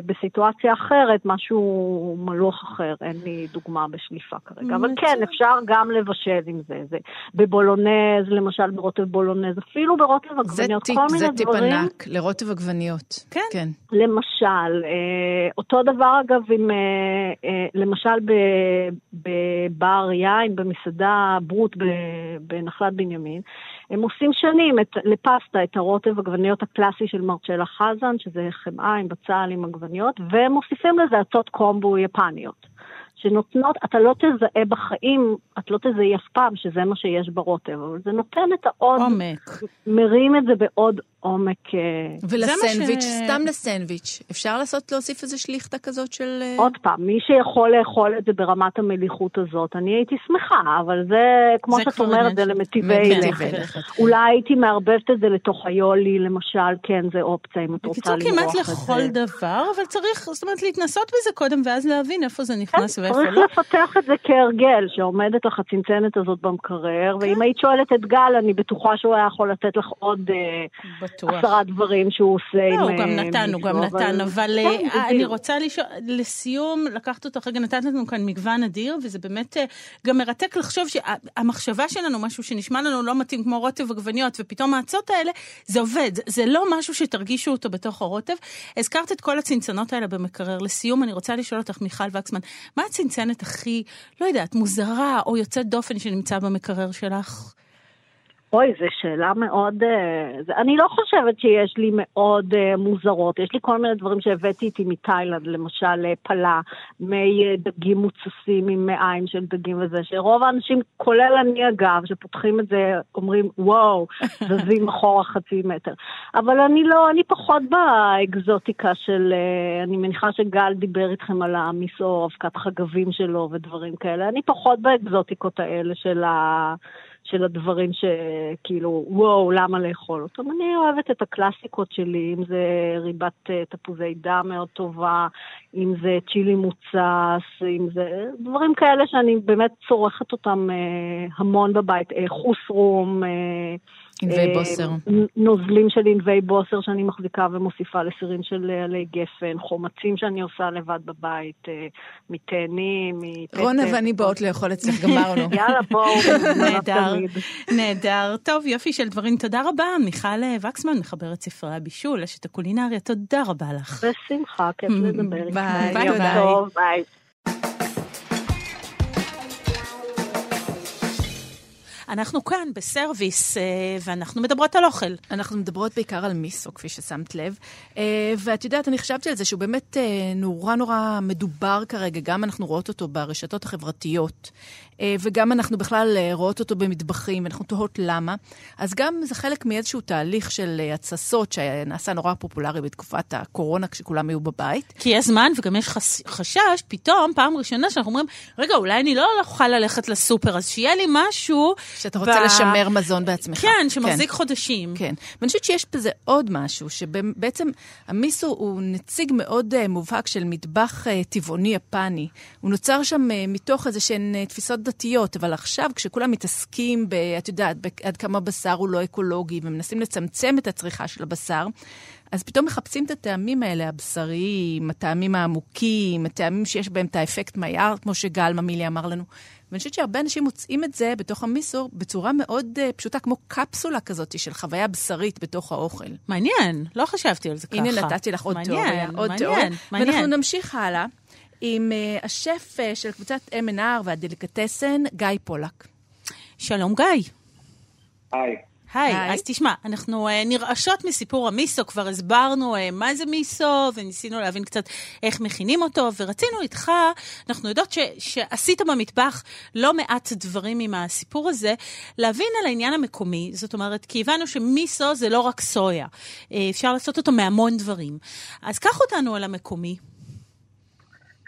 בסיטואציה אחרת, משהו מלוח אחר, אין לי דוגמה בשליפה כרגע. אבל מצוין. כן, אפשר גם לבשל עם זה. זה בבולונז, למשל ברוטב בולונז, אפילו ברוטב עגבניות, כל מיני זה טיפ דברים. ענק, לרוטב עגבניות. כן. כן. למשל, אה, אותו דבר אגב עם, אה, למשל בבר יין, במסעדה ברוט בנחלת בנימין, הם עושים שנים את, לפסטה את הרוטב עגבניות הקלאסי של מרצ'לה חזן, שזה חמאה עם בצל עם עגבניות, והם מוסיפים לזה עצות קומבו יפניות. שנותנות, אתה לא תזהה בחיים, את לא תזהי אף פעם שזה מה שיש ברוטב, אבל זה נותן את העוד, עומק. מרים את זה בעוד עומק. אה, ולסנדוויץ', ש- סתם לסנדוויץ', אפשר לעשות, להוסיף איזה שליכטה כזאת של... אה, עוד פעם, מי שיכול לאכול את זה ברמת המליחות הזאת, אני הייתי שמחה, אבל זה, כמו זה שאת אומרת, זה למטיבי מטיבי לכת. לכת. אולי הייתי מערבבת את זה לתוך היולי, למשל, כן, זה אופציה, אם את רוצה בקיצור, למרוח כמעט את זה. לכל דבר, אבל צריך, זאת אומרת, להתנסות בזה קודם, ואז להבין איפה זה כן, נכנס ואיפה צריך לא. לפתח את זה כהרגל, שעומדת לך הצנצנת הזאת במקרר, כן. ואם היית שואלת את גל, אני בטוחה שהוא היה יכול לתת לך עוד אה, בטוח. עשרה דברים שהוא עושה לא, עם הוא גם אה, נתן, הוא גם נתן, אבל כן, אני בדיוק. רוצה לשאול, לסיום, לקחת אותך רגע, נתת לנו כאן מגוון אדיר, וזה באמת גם מרתק לחשוב שהמחשבה שלנו, משהו שנשמע לנו לא מתאים כמו רוטב עגבניות, ופתאום האצות האלה, זה עובד, זה לא משהו שתרגישו אותו בתוך הרוטב. הזכרת את כל הצנצנות האלה במקרר. לסיום, אני רוצה לשאול אותך, מיכל וקסמן, מה הצנצנת הכי, לא יודעת, מוזרה או יוצאת דופן שנמצא במקרר שלך? אוי, זו שאלה מאוד... אה, אני לא חושבת שיש לי מאוד אה, מוזרות. יש לי כל מיני דברים שהבאתי איתי מתאילנד, למשל אה, פלה, מי דגים מוצסים עם מעיים של דגים וזה, שרוב האנשים, כולל אני אגב, שפותחים את זה, אומרים, וואו, זזים אחורה חצי מטר. אבל אני לא, אני פחות באקזוטיקה של... אני מניחה שגל דיבר איתכם על המיסו, אבקת חגבים שלו ודברים כאלה. אני פחות באקזוטיקות האלה של ה... של הדברים שכאילו, וואו, למה לאכול אותם? אני אוהבת את הקלאסיקות שלי, אם זה ריבת אה, תפוזי דם מאוד טובה, אם זה צ'ילי מוצס, אם זה דברים כאלה שאני באמת צורכת אותם אה, המון בבית. אה, חוסרום, ענבי אה, בוסר. נוזלים של ענבי בוסר שאני מחזיקה ומוסיפה לסירים של אה, עלי גפן, חומצים שאני עושה לבד בבית, אה, מתאנים, מפטל. רונה ואני באות לאכול אצלך, גמרנו. יאללה, בואו. נהדר. נהדר. טוב, יופי של דברים. תודה רבה, מיכל וקסמן, מחברת ספרי הבישול, אשת הקולינריה, תודה רבה לך. בשמחה, כיף לדבר איתך. ביי, ביי, אנחנו כאן בסרוויס, אה, ואנחנו מדברות על אוכל. אנחנו מדברות בעיקר על מיסו, כפי ששמת לב. אה, ואת יודעת, אני חשבתי על זה שהוא באמת אה, נורא נורא מדובר כרגע, גם אנחנו רואות אותו ברשתות החברתיות, וגם אנחנו בכלל אה, רואות אותו במטבחים, ואנחנו תוהות למה. אז גם זה חלק מאיזשהו תהליך של אה, התססות שנעשה נורא פופולרי בתקופת הקורונה, כשכולם היו בבית. כי יש זמן וגם יש חס... חשש, פתאום, פעם ראשונה שאנחנו אומרים, רגע, אולי אני לא אוכל ללכת לסופר, אז שיהיה לי משהו... שאתה רוצה לשמר מזון בעצמך. כן, שמחזיק חודשים. כן, ואני חושבת שיש בזה עוד משהו, שבעצם המיסו הוא נציג מאוד מובהק של מטבח טבעוני יפני. הוא נוצר שם מתוך איזה שהן תפיסות דתיות, אבל עכשיו כשכולם מתעסקים ב... את יודעת, עד כמה בשר הוא לא אקולוגי, ומנסים לצמצם את הצריכה של הבשר, אז פתאום מחפשים את הטעמים האלה, הבשריים, הטעמים העמוקים, הטעמים שיש בהם את האפקט מהיער, כמו שגל ממילי אמר לנו. ואני חושבת שהרבה אנשים מוצאים את זה בתוך המיסו בצורה מאוד uh, פשוטה, כמו קפסולה כזאת של חוויה בשרית בתוך האוכל. מעניין, לא חשבתי על זה ככה. הנה נתתי לך עוד מעניין, תיאוריה, עוד מעניין, תיאוריה. מעניין. ואנחנו נמשיך הלאה עם uh, השף uh, של קבוצת M&R והדליקטסן, גיא פולק. שלום גיא. היי. היי, היי. אז תשמע, אנחנו uh, נרעשות מסיפור המיסו, כבר הסברנו uh, מה זה מיסו, וניסינו להבין קצת איך מכינים אותו, ורצינו איתך, אנחנו יודעות ש, שעשית במטבח לא מעט דברים עם הסיפור הזה, להבין על העניין המקומי, זאת אומרת, כי הבנו שמיסו זה לא רק סויה, uh, אפשר לעשות אותו מהמון דברים. אז קח אותנו על המקומי.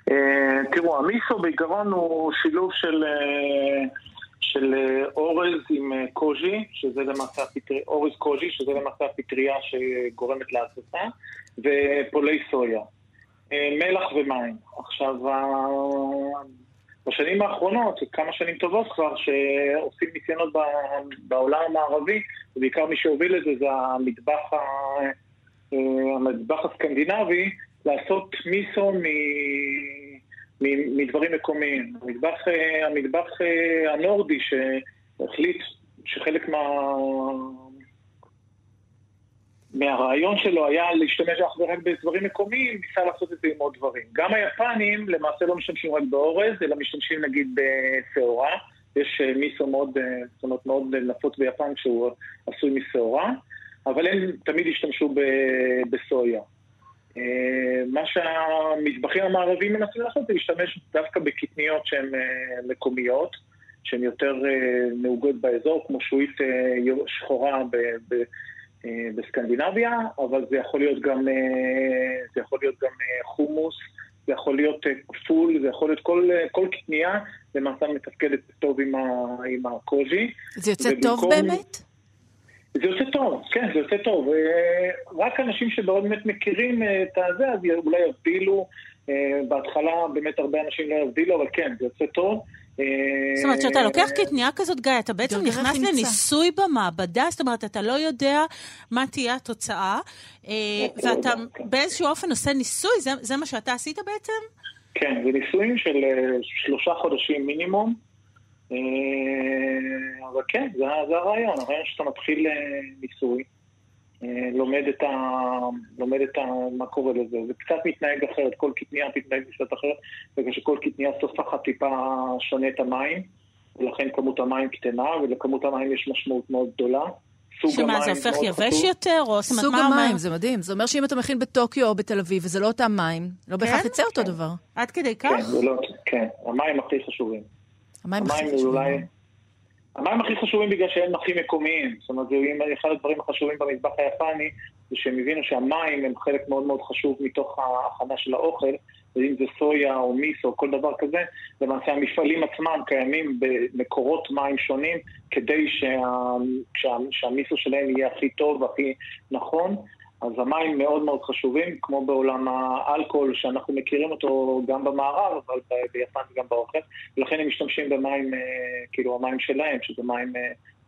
אה, תראו, המיסו בעיקרון הוא שילוב של, אה, של אה, אורז עם קוז'י, שזה למעשה הפטריה, אורז קוז'י, שזה למעשה הפטריה שגורמת להתססה, ופולי סויה. מלח ומים. עכשיו, בשנים האחרונות, כמה שנים טובות כבר, שעושים ניסיונות בעולם המערבי, ובעיקר מי שהוביל את זה זה המטבח, המטבח הסקנדינבי, לעשות מיסו מ... מדברים מקומיים. המטבח, אה, המטבח אה, הנורדי שהחליט שחלק מה... מהרעיון שלו היה להשתמש אך ורק בדברים מקומיים, ניסה לעשות את זה עם עוד דברים. גם היפנים למעשה לא משתמשים רק באורז, אלא משתמשים נגיד בשעורה. יש אה, מיסו מאוד, זאת אומרת מאוד נפוץ ביפן שהוא עשוי משעורה, אבל הם תמיד השתמשו בסויה. אה, מה שהמטבחים המערביים מנסים לעשות זה להשתמש דווקא בקטניות שהן אה, מקומיות, שהן יותר אה, נהוגות באזור, כמו שועית שחורה ב- ב- בסקנדינביה, אבל זה יכול להיות גם, זה יכול להיות גם חומוס, זה יכול להיות אה, פול, זה יכול להיות כל, כל קטנייה, למעשה מתפקדת טוב עם, ה, עם הקוז'י. זה יוצא ובמקום- טוב באמת? זה יוצא טוב, כן, זה יוצא טוב. אה, רק אנשים שבאמת מכירים אה, את הזה, אז אולי יבדילו. אה, בהתחלה באמת הרבה אנשים לא יבדילו, אבל כן, זה יוצא טוב. זאת אומרת, כשאתה לוקח קטניה כזאת, גיא, אתה בעצם נכנס. לניסוי במעבדה, זאת אומרת, אתה לא יודע מה תהיה התוצאה, ואתה. באיזשהו אופן עושה ניסוי, זה- זה מה שאתה עשית בעצם? כן, זה ניסויים של שלושה חודשים מינימום. אה, אבל כן, זה, זה הרעיון, הרעיון שאתה מתחיל אה, ניסוי, אה, לומד את ה... לומד את ה... מה קורה לזה. זה קצת מתנהג אחרת, כל קטניה תתנהג קצת אחרת, בגלל שכל קטניה סופחת טיפה שונה את המים, ולכן כמות המים קטנה, ולכמות המים יש משמעות מאוד גדולה. שמה, זה הופך יבש חשוב. יותר? או סוג מה? המים, זה מדהים. זה אומר שאם אתה מכין בטוקיו או בתל אביב, וזה לא אותם מים, לא בהכרח כן? יצא אותו דבר. עד כדי כן, כך? זה לא, כן, המים הכי חשובים. המים הכי המים זה חשובים. אולי... המים הכי חשובים בגלל שהם הכי מקומיים. זאת אומרת, זה אחד הדברים החשובים במטבח היפני, זה שהם הבינו שהמים הם חלק מאוד מאוד חשוב מתוך ההכנה של האוכל, ואם זה סויה או מיסו או כל דבר כזה, למעשה המפעלים עצמם קיימים במקורות מים שונים, כדי שה, שה, שהמיסו שלהם יהיה הכי טוב והכי נכון. אז המים מאוד מאוד חשובים, כמו בעולם האלכוהול, שאנחנו מכירים אותו גם במערב, אבל ביפן וגם באוכל, ולכן הם משתמשים במים, אה, כאילו המים שלהם, שזה מים אה,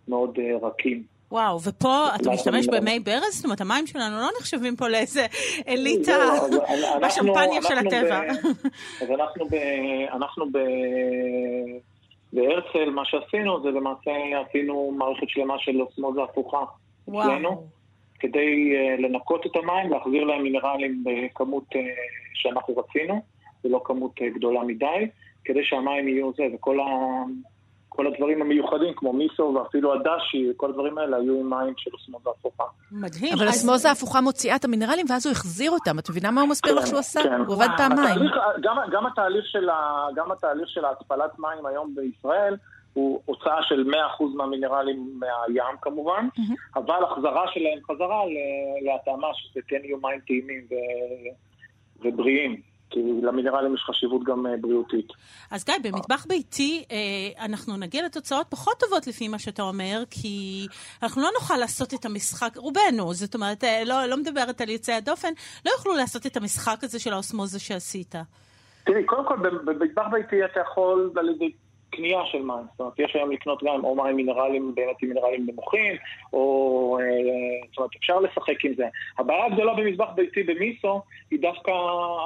מאוד אה, רכים. וואו, ופה אתה לא, משתמש לא. במי ברז? זאת אומרת, המים שלנו לא נחשבים פה לאיזה אליטה אנחנו- בשמפניה של הטבע. אז אנחנו. בהרצל, מה שעשינו זה למעשה עשינו מערכת שלמה של אוסמוזה הפוכה אצלנו. כדי אה, לנקות את המים, להחזיר להם מינרלים בכמות אה, שאנחנו רצינו, ולא כמות אה, גדולה מדי, כדי שהמים יהיו זה, וכל ה... כל הדברים המיוחדים, כמו מיסו ואפילו הדשי, כל הדברים האלה היו עם מים של אוסמוזה הפוכה. מדהים. אבל אז- אסמוזה ההפוכה מוציאה את המינרלים, ואז הוא החזיר אותם. את מבינה מה הוא מסביר לך שהוא עשה? כן. הוא עבד פעמיים. התהליך, גם, גם, התהליך של ה, גם התהליך של ההתפלת מים היום בישראל הוא הוצאה של 100% מהמינרלים מהים כמובן, אבל החזרה שלהם חזרה להתאמה שכן יהיו מים טעימים ו- ובריאים, כי למינרלים יש חשיבות גם אה, בריאותית. אז גיא, במטבח ביתי אה, אנחנו נגיע לתוצאות פחות טובות לפי מה שאתה אומר, כי אנחנו לא נוכל לעשות את המשחק, רובנו, זאת אומרת, אה, לא, לא מדברת על יוצאי הדופן, לא יוכלו לעשות את המשחק הזה של האוסמוזה שעשית. תראי, קודם כל, במטבח ביתי אתה יכול על ידי קנייה של מים. זאת אומרת, יש היום לקנות גם או מים מינרלים, באמת עם מינרלים נמוכים, או... אה, זאת אומרת, אפשר לשחק עם זה. הבעיה הגדולה במטבח ביתי במיסו היא דווקא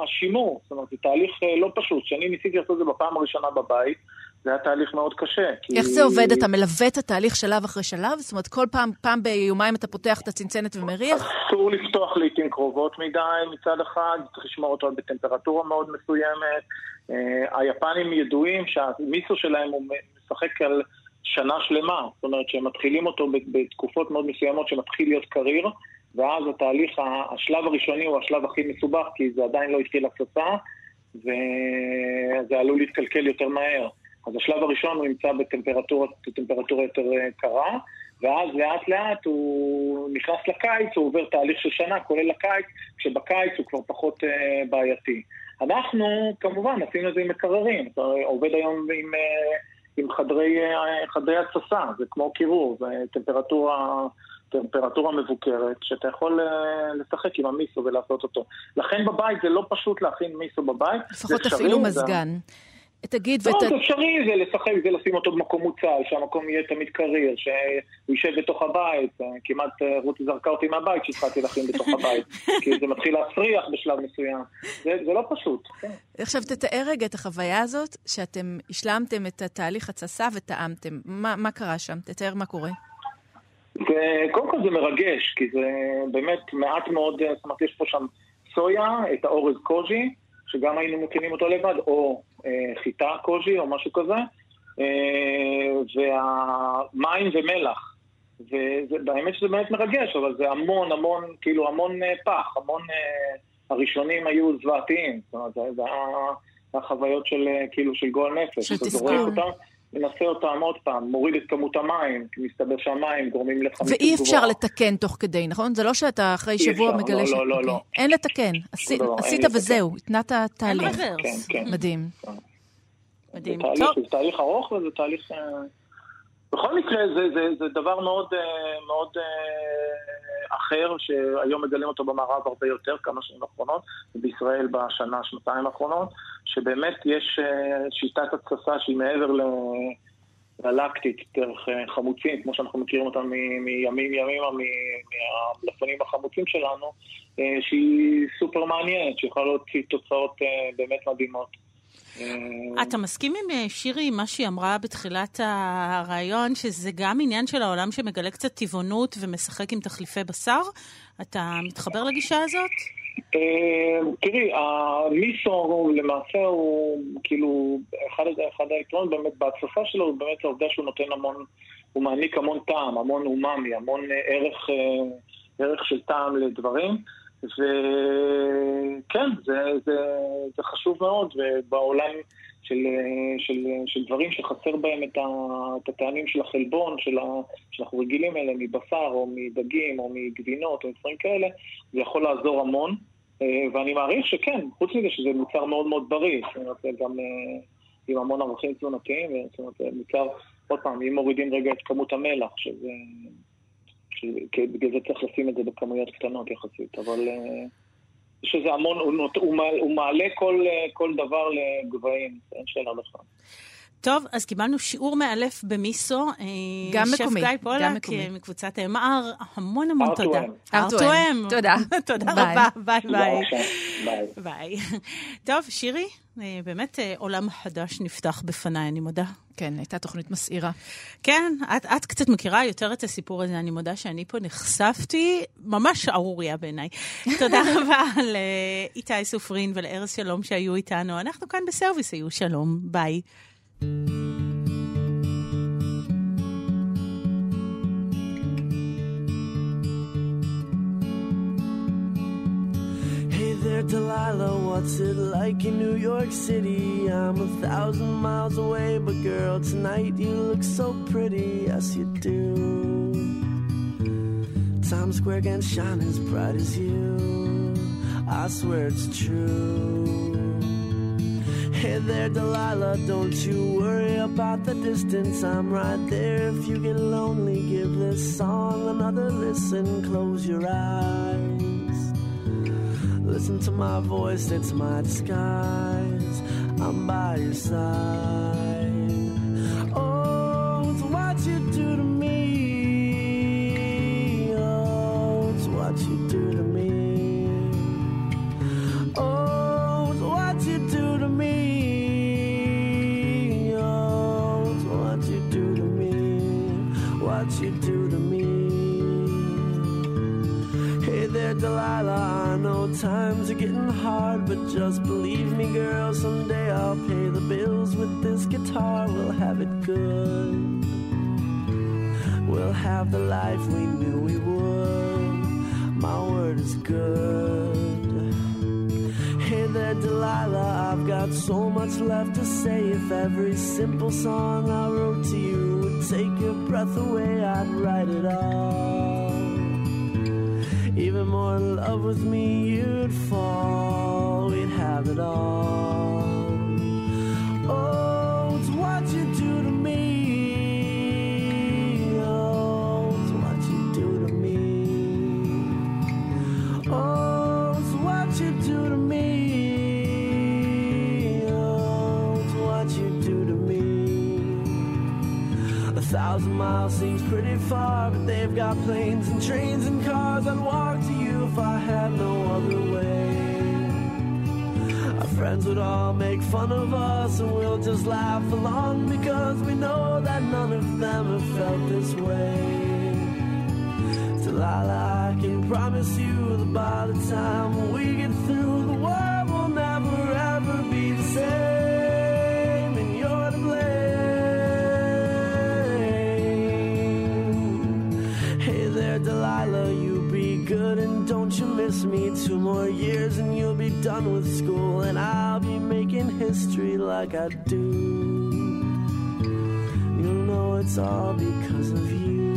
השימור. זאת אומרת, זה תהליך אה, לא פשוט. כשאני ניסיתי לעשות את זה בפעם הראשונה בבית, זה היה תהליך מאוד קשה. כי- איך זה עובד? אתה מלווה את התהליך שלב אחרי שלב? זאת אומרת, כל פעם, פעם ביומיים אתה פותח את הצנצנת ומריח? אסור לפתוח לעיתים קרובות מדי מצד אחד, צריך לשמור אותו בטמפרטורה מאוד מסוימת. אה, היפנים ידועים שהמיסו שלהם הוא משחק על שנה שלמה, זאת אומרת שהם מתחילים אותו בתקופות מאוד מסוימות שמתחיל להיות קריר, ואז התהליך, השלב הראשוני הוא השלב הכי מסובך, כי זה עדיין לא התחיל הצצה, וזה עלול להתקלקל יותר מהר. אז השלב הראשון הוא נמצא בטמפרטורה יותר אה, קרה, ואז לאט לאט הוא נכנס לקיץ, הוא עובר תהליך של שנה, כולל הקיץ, כשבקיץ הוא כבר פחות אה, בעייתי. אנחנו כמובן עשינו את זה עם מקררים, אתה עובד היום עם, אה, עם חדרי, אה, חדרי התססה, זה כמו קירור, זה טמפרטורה, טמפרטורה מבוקרת, שאתה יכול אה, לשחק עם המיסו ולעשות אותו. לכן בבית זה לא פשוט להכין מיסו בבית. זה לפחות אפילו זה- מזגן. תגיד, לא, ות... זה אפשרי, זה לשחק, זה לשים אותו במקום מוצל, שהמקום יהיה תמיד קריר, שהוא יישב בתוך הבית. אה, כמעט אה, רותי זרקה אותי מהבית שהתחלתי להכין בתוך הבית, כי זה מתחיל להפריח בשלב מסוים. זה, זה לא פשוט. כן. עכשיו תתאר רגע את החוויה הזאת, שאתם השלמתם את התהליך התססה וטעמתם. מה, מה קרה שם? תתאר מה קורה. וקודם כל זה מרגש, כי זה באמת מעט מאוד, זאת אומרת, יש פה שם סויה, את האורז קוז'י, שגם היינו מכינים אותו לבד, או אה, חיטה קוז'י או משהו כזה, אה, והמים ומלח. והאמת שזה באמת מרגש, אבל זה המון המון, כאילו המון אה, פח, המון... אה, הראשונים היו זוועתיים, זאת אומרת, זה היה החוויות של אה, כאילו של גועל נפש. של תסכול. מנסה אותם עוד פעם, מוריד את כמות המים, כי מסתבר שהמים גורמים לחמיצות ואי אפשר גבוהה. לתקן תוך כדי, נכון? זה לא שאתה אחרי שבוע אפשר, מגלה לא, ש... לא, לא, אוקיי. לא. אין לתקן. עשי- דבר, אין עשית לתקן. וזהו, התנעת תהליך. רוורס. כן, כן. מדהים. מדהים. זה תהליך, טוב, זה תהליך ארוך וזה תהליך... בכל מקרה, זה, זה, זה דבר מאוד, אה, מאוד אה, אחר, שהיום מגלים אותו במערב הרבה יותר, כמה שנים האחרונות, ובישראל בשנה, שנתיים האחרונות, שבאמת יש אה, שיטת התססה שהיא מעבר ל... ללקטית, דרך חמוצים, כמו שאנחנו מכירים אותם מ- מימים ימימה, מהמלפפונים החמוצים שלנו, שהיא סופר מעניינת, שיכולה להוציא תוצאות באמת מדהימות. אה, אתה מסכים עם אה, שירי, מה שהיא אמרה בתחילת הרעיון, שזה גם עניין של העולם שמגלה קצת טבעונות ומשחק עם תחליפי בשר? אתה מתחבר לגישה הזאת? אה, תראי, המיסו למעשה הוא כאילו, אחד, אחד היתרונות באמת בהתססה שלו הוא באמת העובדה שהוא נותן המון, הוא מעניק המון טעם, המון אומאמי, המון ערך, ערך של טעם לדברים. וכן, זה, זה, זה חשוב מאוד, ובעולם של, של, של דברים שחסר בהם את, הטעמים של החלבון, של ה, שאנחנו רגילים אליהם, מבשר או מדגים או מגבינות או דברים כאלה, זה יכול לעזור המון. אה, ואני מעריך שכן, חוץ מזה שזה מוצר מאוד מאוד בריא, זה גם אה, עם המון ערכים תזונתיים, זאת אומרת, מוצר, עוד פעם, אם מורידים רגע את כמות המלח, שזה... בגלל זה צריך לשים את זה בכמויות קטנות יחסית, אבל אה, יש איזה המון, הוא, הוא, הוא מעלה כל, אה, כל דבר לגבהים, אין שאלה בכלל. טוב, אז קיבלנו שיעור מאלף במיסו. אה, גם שף מקומי, גיא גם פולק. אה, מקבוצת אמר, המון המון R2M. תודה. R2M. תודה. תודה ביי. רבה, ביי ביי. ביי. טוב, שירי, אה, באמת אה, עולם חדש נפתח בפניי, אני מודה. כן, הייתה תוכנית מסעירה. כן, את, את קצת מכירה יותר את הסיפור הזה, אני מודה שאני פה נחשפתי, ממש שערורייה בעיניי. תודה רבה לאיתי סופרין ולארז שלום שהיו איתנו. אנחנו כאן בסרוויס היו שלום, ביי. Delilah, what's it like in New York City? I'm a thousand miles away, but girl, tonight you look so pretty, yes you do. Times Square can shine as bright as you. I swear it's true. Hey there, Delilah, don't you worry about the distance. I'm right there. If you get lonely, give this song another listen. Close your eyes. Listen to my voice, it's my disguise. I'm by your side. If every simple song I wrote to you would take your breath away, us, and we'll just laugh along because we know that none of them have felt this way. Delilah, I can promise you that by the time we get through, the world will never ever be the same, and you're to blame. Hey there, Delilah, you be good and don't you miss me. Two more years and you'll be done with school, and I'll be making history like I do. You'll know it's all because of you.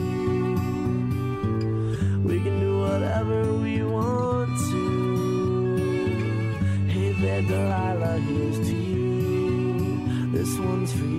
We can do whatever we want to. Hey there, Delilah, here's to you. This one's for you.